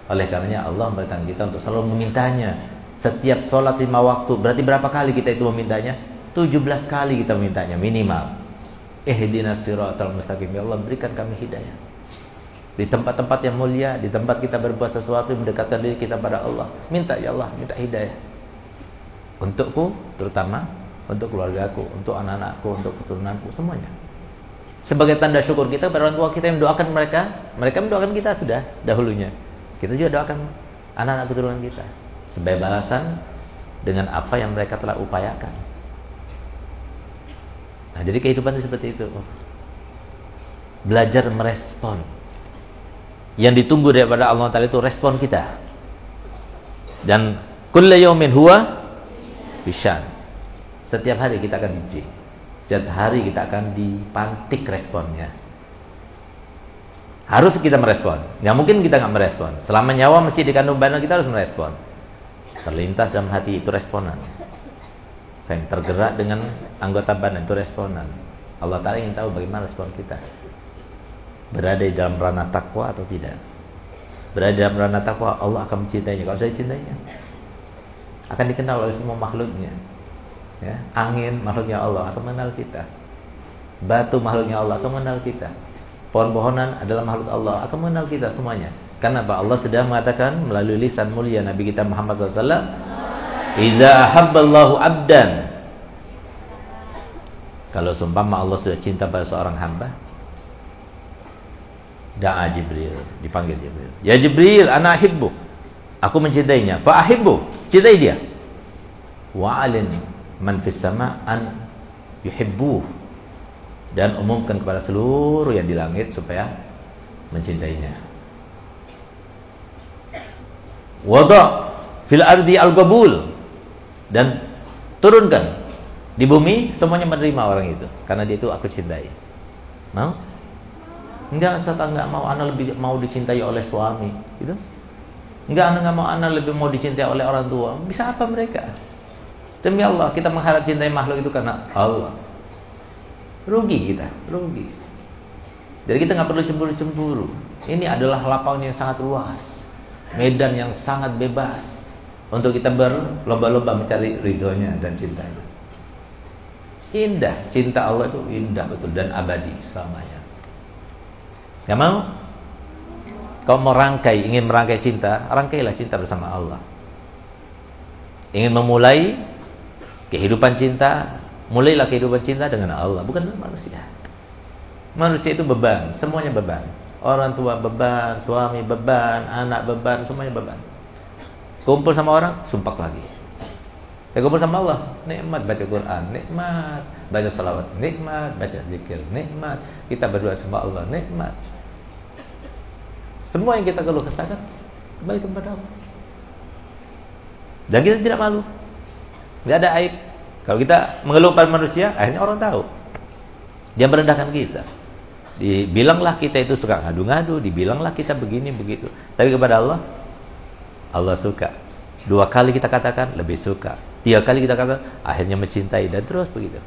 S1: Oleh karenanya Allah memberitahu kita untuk selalu memintanya. Setiap sholat lima waktu, berarti berapa kali kita itu memintanya? 17 kali kita memintanya minimal. Ihdinas siratal mustaqim. Ya Allah berikan kami hidayah. Di tempat-tempat yang mulia, di tempat kita berbuat sesuatu yang mendekatkan diri kita pada Allah. Minta ya Allah, minta hidayah. Untukku terutama, untuk keluargaku, untuk anak-anakku, untuk keturunanku, semuanya. Sebagai tanda syukur kita pada orang tua kita yang mendoakan mereka, mereka mendoakan kita sudah dahulunya. Kita juga doakan anak-anak keturunan kita sebagai balasan dengan apa yang mereka telah upayakan. Nah, jadi kehidupan itu seperti itu. Belajar merespon. Yang ditunggu daripada Allah Taala itu respon kita. Dan kullu yaumin huwa fisyan. Setiap hari kita akan diuji. Setiap hari kita akan dipantik responnya. Harus kita merespon. Nggak mungkin kita nggak merespon. Selama nyawa masih di kandung badan kita harus merespon. Terlintas dalam hati itu responan yang tergerak dengan anggota badan itu responan. Allah Ta'ala ingin tahu bagaimana respon kita. Berada di dalam ranah takwa atau tidak. Berada di dalam ranah takwa, Allah akan mencintainya. Kalau saya cintainya, akan dikenal oleh semua makhluknya. Ya, angin makhluknya Allah akan mengenal kita. Batu makhluknya Allah akan mengenal kita. Pohon-pohonan adalah makhluk Allah akan mengenal kita semuanya. Karena apa? Allah sudah mengatakan melalui lisan mulia Nabi kita Muhammad SAW Iza ahabballahu abdan. Kalau seumpama Allah sudah cinta pada seorang hamba Da'a Jibril Dipanggil Jibril. Ya Jibril, ana ahibbu. Aku mencintainya Fa'ahibbu Cintai dia. Wa'alin man fis sama an yuhibbu. Dan umumkan kepada seluruh yang di langit Supaya mencintainya. Wada fil ardi al-gabul dan turunkan di bumi semuanya menerima orang itu karena dia itu aku cintai mau enggak saya enggak mau anak lebih mau dicintai oleh suami gitu Enggak, anak nggak mau anak lebih mau dicintai oleh orang tua. Bisa apa mereka? Demi Allah, kita mengharap cintai makhluk itu karena Allah. Rugi kita, rugi. Jadi kita nggak perlu cemburu-cemburu. Ini adalah lapangan yang sangat luas, medan yang sangat bebas untuk kita berlomba-lomba mencari ridhonya dan cintanya. Indah, cinta Allah itu indah betul dan abadi selamanya. Gak mau? Kau mau rangkai, ingin merangkai cinta, rangkailah cinta bersama Allah. Ingin memulai kehidupan cinta, mulailah kehidupan cinta dengan Allah, bukan dengan manusia. Manusia itu beban, semuanya beban. Orang tua beban, suami beban, anak beban, semuanya beban. Kumpul sama orang, sumpah lagi. Ya kumpul sama Allah, nikmat baca Quran, nikmat baca salawat, nikmat baca zikir, nikmat kita berdoa sama Allah, nikmat. Semua yang kita keluh kesahkan kembali kepada Allah. Dan kita tidak malu. Tidak ada aib. Kalau kita mengeluh pada manusia, akhirnya orang tahu. Dia merendahkan kita. Dibilanglah kita itu suka ngadu-ngadu, dibilanglah kita begini begitu. Tapi kepada Allah, Allah suka. Dua kali kita katakan lebih suka. Tiga kali kita katakan akhirnya mencintai dan terus begitu.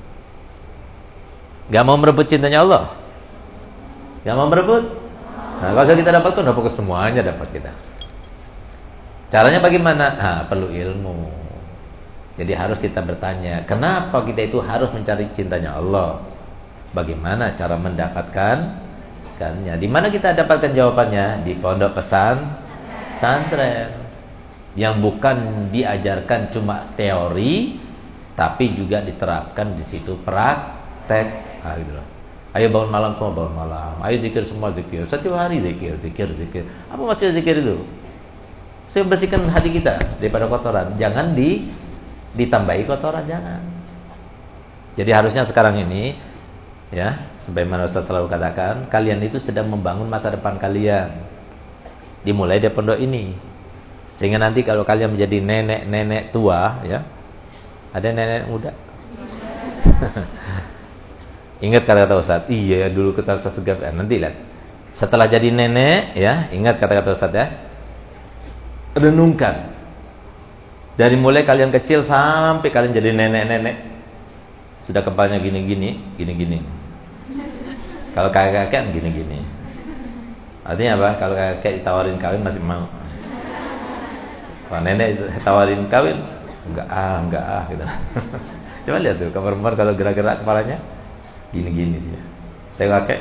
S1: Gak mau merebut cintanya Allah. Gak mau merebut. Nah, kalau kita dapat tuh dapat semuanya dapat kita. Caranya bagaimana? Nah, perlu ilmu. Jadi harus kita bertanya, kenapa kita itu harus mencari cintanya Allah? Bagaimana cara mendapatkan kannya? Di mana kita dapatkan jawabannya? Di pondok pesan santren yang bukan diajarkan cuma teori tapi juga diterapkan di situ praktek. Nah, gitu loh. Ayo bangun malam semua bangun malam. Ayo zikir semua zikir. Setiap hari zikir, zikir, zikir. Apa maksudnya zikir itu? Saya bersihkan hati kita daripada kotoran. Jangan di ditambahi kotoran, jangan. Jadi harusnya sekarang ini ya sebagaimana Ustaz selalu katakan kalian itu sedang membangun masa depan kalian dimulai dari pondok ini sehingga nanti kalau kalian menjadi nenek-nenek tua ya ada nenek muda ingat kata-kata Ustaz iya dulu kata Ustaz Segaf ya, nanti lihat setelah jadi nenek ya ingat kata-kata Ustaz ya renungkan dari mulai kalian kecil sampai kalian jadi nenek-nenek sudah kepalanya gini-gini, gini-gini. Kalau kakek-kakek kan gini-gini. Artinya apa? Kalau kakek ditawarin kawin masih mau. Kalau nenek tawarin kawin, enggak ah, enggak ah gitu. Coba lihat tuh kamar-kamar kalau gerak-gerak kepalanya gini-gini dia. Tengok kakek.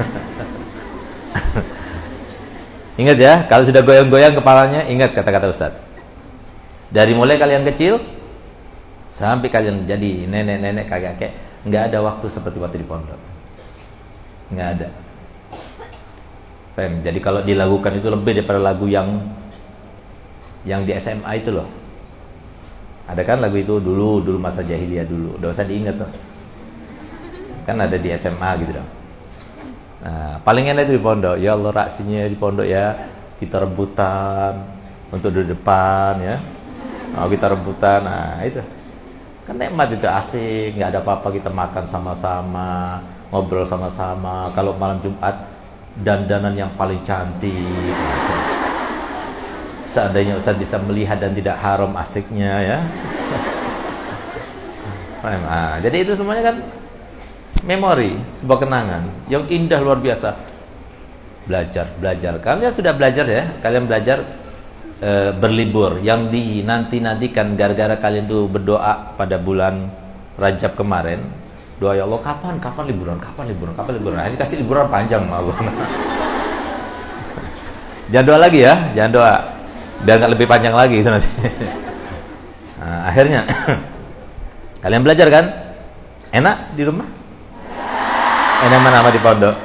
S1: ingat ya, kalau sudah goyang-goyang kepalanya, ingat kata-kata Ustaz. Dari mulai kalian kecil, Sampai kalian jadi nenek-nenek kakek-kakek, nggak ada waktu seperti waktu di pondok. Nggak ada. Jadi kalau dilakukan itu lebih daripada lagu yang yang di SMA itu loh. Ada kan lagu itu dulu, dulu masa jahiliyah dulu. Udah diingat tuh. Kan ada di SMA gitu dong. Nah, paling enak itu di pondok. Ya Allah raksinya di pondok ya. Kita rebutan untuk di depan ya. Oh, kita rebutan. Nah, itu kan nikmat itu asik nggak ada apa-apa kita makan sama-sama ngobrol sama-sama kalau malam Jumat dandanan yang paling cantik seandainya Ustaz bisa melihat dan tidak haram asiknya ya. Nah, jadi itu semuanya kan memori sebuah kenangan yang indah luar biasa. Belajar belajar. Kalian sudah belajar ya? Kalian belajar e, berlibur. Yang dinanti-nantikan gara-gara kalian tuh berdoa pada bulan Rajab kemarin. Doa ya Allah kapan kapan liburan kapan liburan kapan liburan? Nah, ini kasih liburan panjang Allah jangan doa lagi ya. Jangan doa biar nggak lebih panjang lagi itu nanti nah, akhirnya kalian belajar kan enak di rumah enak mana di pondok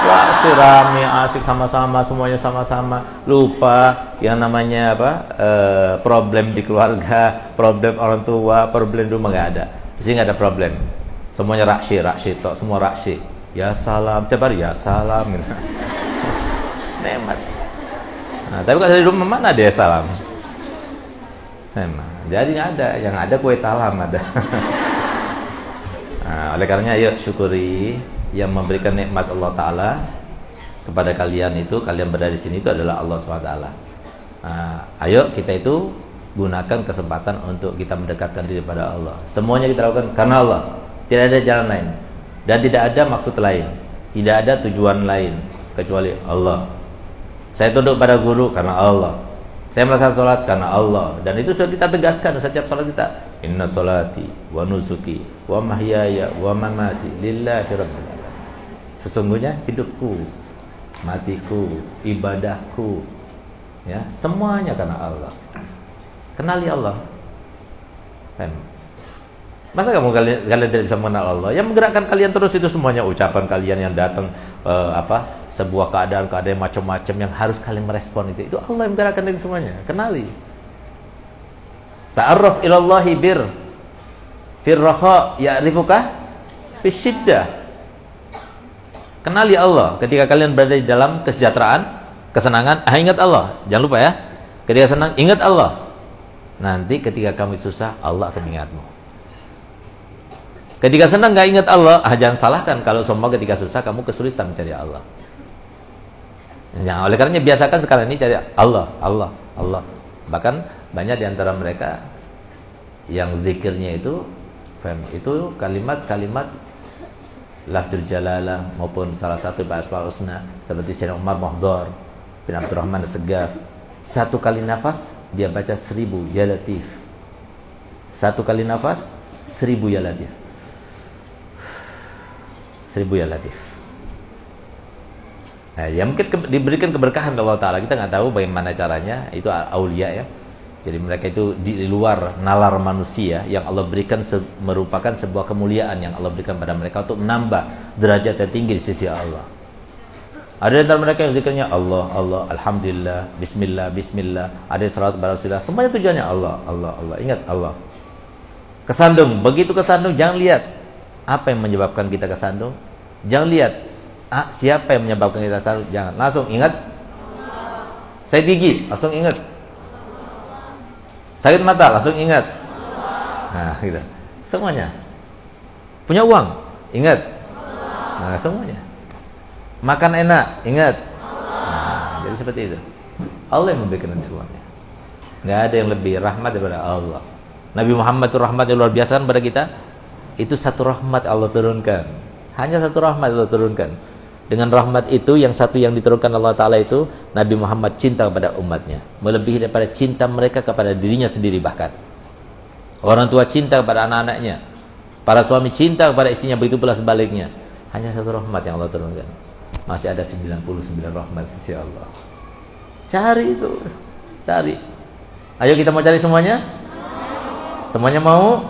S1: Wah, rame asik sama-sama, semuanya sama-sama. Lupa yang namanya apa? E, problem di keluarga, problem orang tua, problem di rumah nggak ada. Di sini nggak ada problem. Semuanya raksi, raksi tok, semua raksi. Ya salam, setiap hari ya salam. Gitu. Nemat. Nah, tapi kalau di rumah mana ada ya salam? Memang. Jadi ada, yang ada kue talam ada. nah, oleh karenanya yuk syukuri yang memberikan nikmat Allah Ta'ala kepada kalian itu kalian berada di sini itu adalah Allah SWT. Nah, ayo kita itu gunakan kesempatan untuk kita mendekatkan diri pada Allah. Semuanya kita lakukan karena Allah. Tidak ada jalan lain dan tidak ada maksud lain. Tidak ada tujuan lain kecuali Allah. Saya tunduk pada guru karena Allah. Saya melaksanakan sholat karena Allah dan itu sudah kita tegaskan setiap sholat kita. Inna sholati wa nusuki wa mahyaya wa mamati lillahi rabbil. Sesungguhnya hidupku, matiku, ibadahku, ya semuanya karena Allah. Kenali Allah. Kan? Masa kamu kalian, kalian tidak bisa mengenal Allah? Yang menggerakkan kalian terus itu semuanya ucapan kalian yang datang uh, apa sebuah keadaan-keadaan macam-macam yang harus kalian merespon itu. Itu Allah yang menggerakkan itu semuanya. Kenali. Ta'arraf ilallahi bir firraha ya'rifuka fisyiddah. Kenali Allah ketika kalian berada di dalam kesejahteraan, kesenangan, ah ingat Allah. Jangan lupa ya. Ketika senang, ingat Allah. Nanti ketika kami susah, Allah akan ingatmu. Ketika senang nggak ingat Allah, ah jangan salahkan kalau semua ketika susah kamu kesulitan mencari Allah. Ya, oleh karenanya biasakan sekarang ini cari Allah, Allah, Allah. Bahkan banyak di antara mereka yang zikirnya itu itu kalimat-kalimat lafzul jalalah maupun salah satu bahasa husna seperti Sayyidina Umar Mahdar bin Abdurrahman Segaf satu kali nafas dia baca seribu ya latif satu kali nafas seribu ya latif seribu ya latif nah, ya mungkin ke, diberikan keberkahan Allah Ta'ala kita nggak tahu bagaimana caranya itu aulia ya jadi mereka itu di luar nalar manusia yang Allah berikan se merupakan sebuah kemuliaan yang Allah berikan pada mereka untuk menambah derajat yang tinggi di sisi Allah. Ada di antara mereka yang zikirnya Allah, Allah, Alhamdulillah, Bismillah, Bismillah. Ada yang salat kepada Rasulullah. Semuanya tujuannya Allah, Allah, Allah. Ingat Allah. Kesandung, begitu kesandung jangan lihat apa yang menyebabkan kita kesandung? Jangan lihat ah, siapa yang menyebabkan kita kesandung. Jangan langsung ingat. Saya gigi, langsung ingat. Sakit mata, langsung ingat. Nah, gitu. Semuanya. Punya uang, ingat. Nah, semuanya. Makan enak, ingat. Nah, jadi seperti itu. Allah yang memberikan semuanya. Nggak ada yang lebih rahmat daripada Allah. Nabi Muhammad itu rahmat yang luar biasa kan pada kita itu satu rahmat Allah turunkan. Hanya satu rahmat Allah turunkan. Dengan rahmat itu yang satu yang diturunkan Allah Ta'ala itu Nabi Muhammad cinta kepada umatnya. Melebihi daripada cinta mereka kepada dirinya sendiri bahkan. Orang tua cinta kepada anak-anaknya. Para suami cinta kepada istrinya Begitu pula sebaliknya. Hanya satu rahmat yang Allah turunkan. Masih ada 99 rahmat sisi Allah. Cari itu. Cari. Ayo kita mau cari semuanya? Semuanya mau?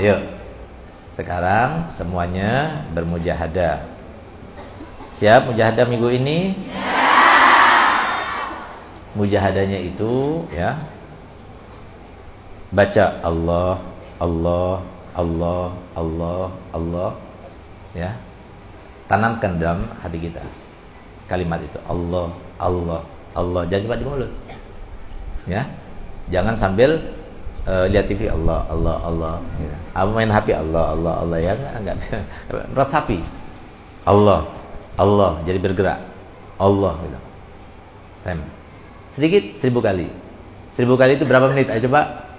S1: Ayo sekarang semuanya bermujahadah. Siap mujahadah minggu ini? Ya. Mujahadahnya itu ya. Baca Allah, Allah, Allah, Allah, Allah ya. Tanamkan dalam hati kita kalimat itu Allah, Allah, Allah. Jangan cuma di mulut. Ya. Jangan sambil uh, lihat TV Allah Allah Allah. Ya. apa main HP Allah Allah Allah. Ya enggak resapi Allah Allah. Jadi bergerak. Allah gitu. Rem. sedikit seribu kali. Seribu kali itu berapa menit? Ayo coba.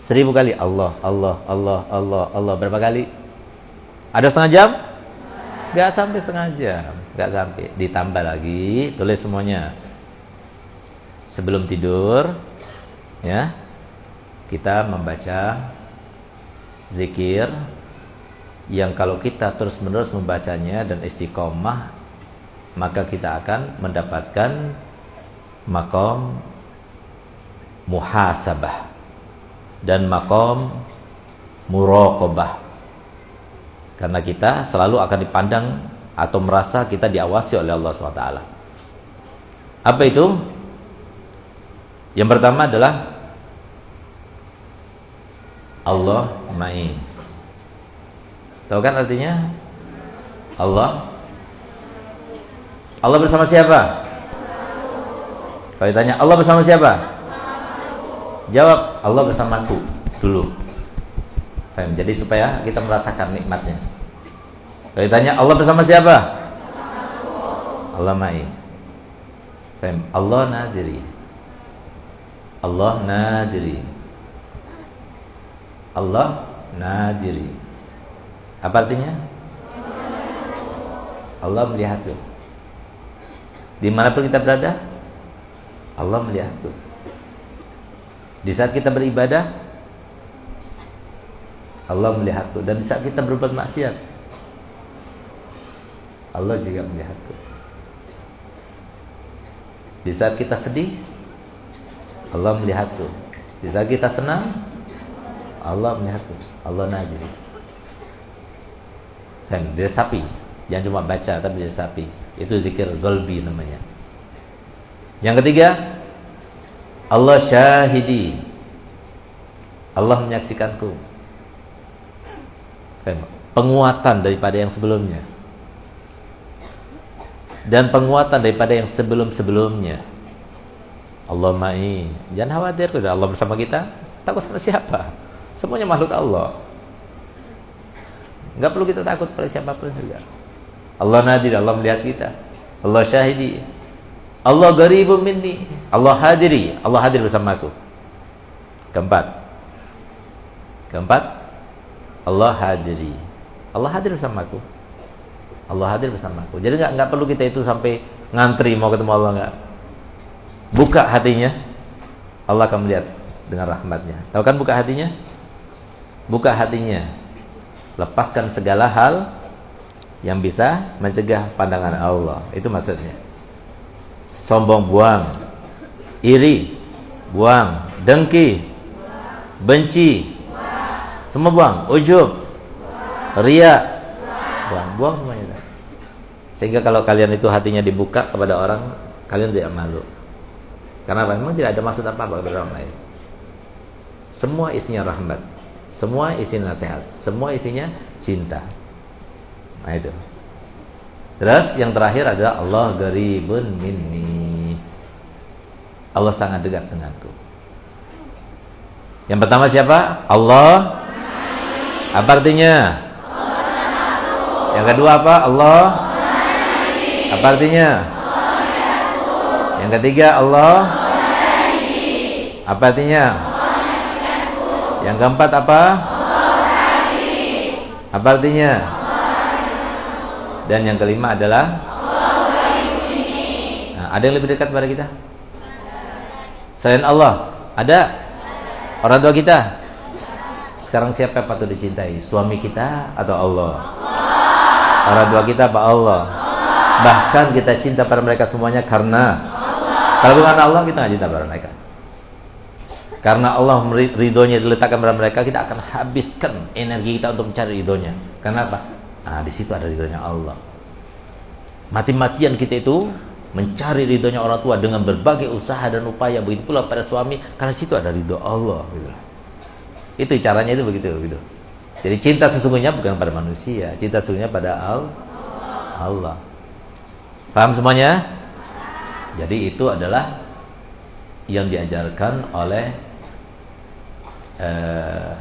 S1: Seribu kali. Allah Allah Allah Allah Allah. Berapa kali? Ada setengah jam? Nggak sampai setengah jam. Nggak sampai. Ditambah lagi tulis semuanya. Sebelum tidur ya kita membaca zikir yang kalau kita terus-menerus membacanya dan istiqomah maka kita akan mendapatkan makom muhasabah dan makom muraqabah karena kita selalu akan dipandang atau merasa kita diawasi oleh Allah SWT apa itu? yang pertama adalah Allah ma'i. Tahu kan artinya? Allah Allah bersama siapa? Kalau ditanya Allah bersama siapa? Jawab Allah bersamaku dulu. Jadi supaya kita merasakan nikmatnya. Kalau ditanya Allah bersama siapa? Allah ma'i. Allah nadiri. Allah nadiri. Allah nadiri. Apa artinya? Allah melihatku. Di mana pun kita berada, Allah melihatku. Di saat kita beribadah, Allah melihatku. Dan di saat kita berbuat maksiat, Allah juga melihatku. Di saat kita sedih, Allah melihatku. Di saat kita senang, Allah melihatku. Allah najri. Dan dia sapi. Jangan cuma baca tapi dia sapi. Itu zikir golbi namanya. Yang ketiga, Allah syahidi. Allah menyaksikanku. Penguatan daripada yang sebelumnya. Dan penguatan daripada yang sebelum-sebelumnya. Allah ma'i. Jangan khawatir, Allah bersama kita. Takut sama siapa? Semuanya makhluk Allah. Enggak perlu kita takut pada siapa pun juga. Allah nadir, Allah melihat kita. Allah syahidi. Allah garibun minni. Allah hadiri, Allah hadir bersama aku. Keempat. Keempat. Allah hadiri. Allah hadir bersama aku. Allah hadir bersama aku. Jadi nggak nggak perlu kita itu sampai ngantri mau ketemu Allah nggak. Buka hatinya, Allah akan melihat dengan rahmatnya. Tahu kan buka hatinya? Buka hatinya. Lepaskan segala hal yang bisa mencegah pandangan Allah. Itu maksudnya. Sombong buang, iri buang, dengki, benci, semua buang, ujub, ria, buang, buang semuanya. Sehingga kalau kalian itu hatinya dibuka kepada orang, kalian tidak malu. Karena memang tidak ada maksud apa-apa kepada orang lain. Semua isinya rahmat, semua isinya nasihat, semua isinya cinta. Nah itu. Terus yang terakhir adalah Allah garibun minni. Allah sangat dekat denganku. Yang pertama siapa? Allah. Apa artinya? Yang kedua apa? Allah. Apa artinya? Yang ketiga Allah. Apa artinya? Yang keempat apa? Apa artinya? Dan yang kelima adalah nah, Ada yang lebih dekat pada kita? Selain Allah Ada? Orang tua kita? Sekarang siapa yang patut dicintai? Suami kita atau Allah? Orang tua kita apa Allah? Bahkan kita cinta pada mereka semuanya karena Kalau bukan Allah kita nggak cinta pada mereka karena Allah ridhonya diletakkan pada mereka, kita akan habiskan energi kita untuk mencari ridhonya. Kenapa? Nah, di situ ada ridhonya Allah. Mati-matian kita itu mencari ridhonya orang tua dengan berbagai usaha dan upaya. Begitu pula pada suami, karena situ ada ridho Allah. Gitu. Itu caranya itu begitu. Gitu. Jadi cinta sesungguhnya bukan pada manusia, cinta sesungguhnya pada Allah. Paham semuanya? Jadi itu adalah yang diajarkan oleh uh,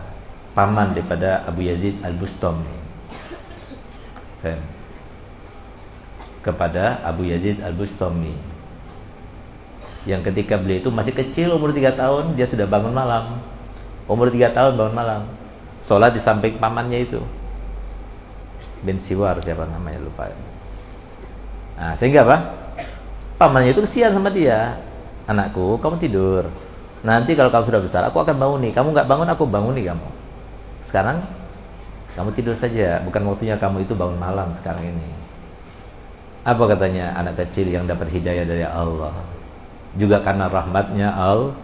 S1: paman daripada Abu Yazid Al-Bustami kepada Abu Yazid Al-Bustami yang ketika beliau itu masih kecil umur 3 tahun dia sudah bangun malam. Umur 3 tahun bangun malam. Sholat di samping pamannya itu. Bin Siwar siapa namanya lupa. Nah, sehingga apa? Pamannya itu kesian sama dia. Anakku kamu tidur nanti kalau kamu sudah besar aku akan bangun nih kamu nggak bangun aku bangun nih kamu sekarang kamu tidur saja, bukan waktunya kamu itu bangun malam sekarang ini. Apa katanya anak kecil yang dapat hidayah dari Allah? Juga karena rahmatnya Allah.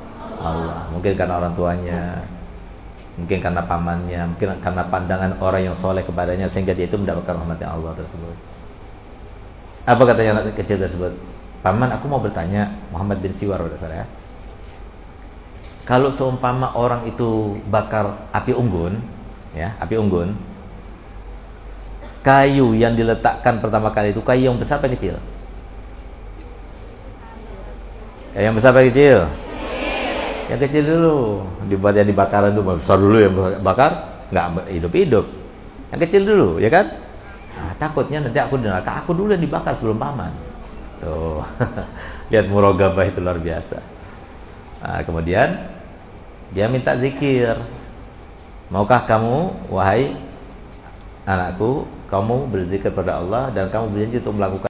S1: Mungkin karena orang tuanya, mungkin karena pamannya, mungkin karena pandangan orang yang soleh kepadanya sehingga dia itu mendapatkan rahmatnya Allah tersebut. Apa katanya anak kecil tersebut? Paman, aku mau bertanya Muhammad bin Siwar pada saya. Kalau seumpama orang itu bakar api unggun, ya api unggun kayu yang diletakkan pertama kali itu kayu yang besar apa kecil? Ya, yang besar apa kecil? Yang kecil dulu. Dibuat yang dibakaran dulu besar dulu yang bakar nggak hidup hidup yang kecil dulu ya kan? Nah, takutnya nanti aku di neraka aku dulu yang dibakar sebelum paman. Tuh. Lihat murogabah itu luar biasa. Nah, kemudian dia minta zikir. Maukah kamu wahai anakku kamu berzikir pada Allah dan kamu berjanji untuk melakukan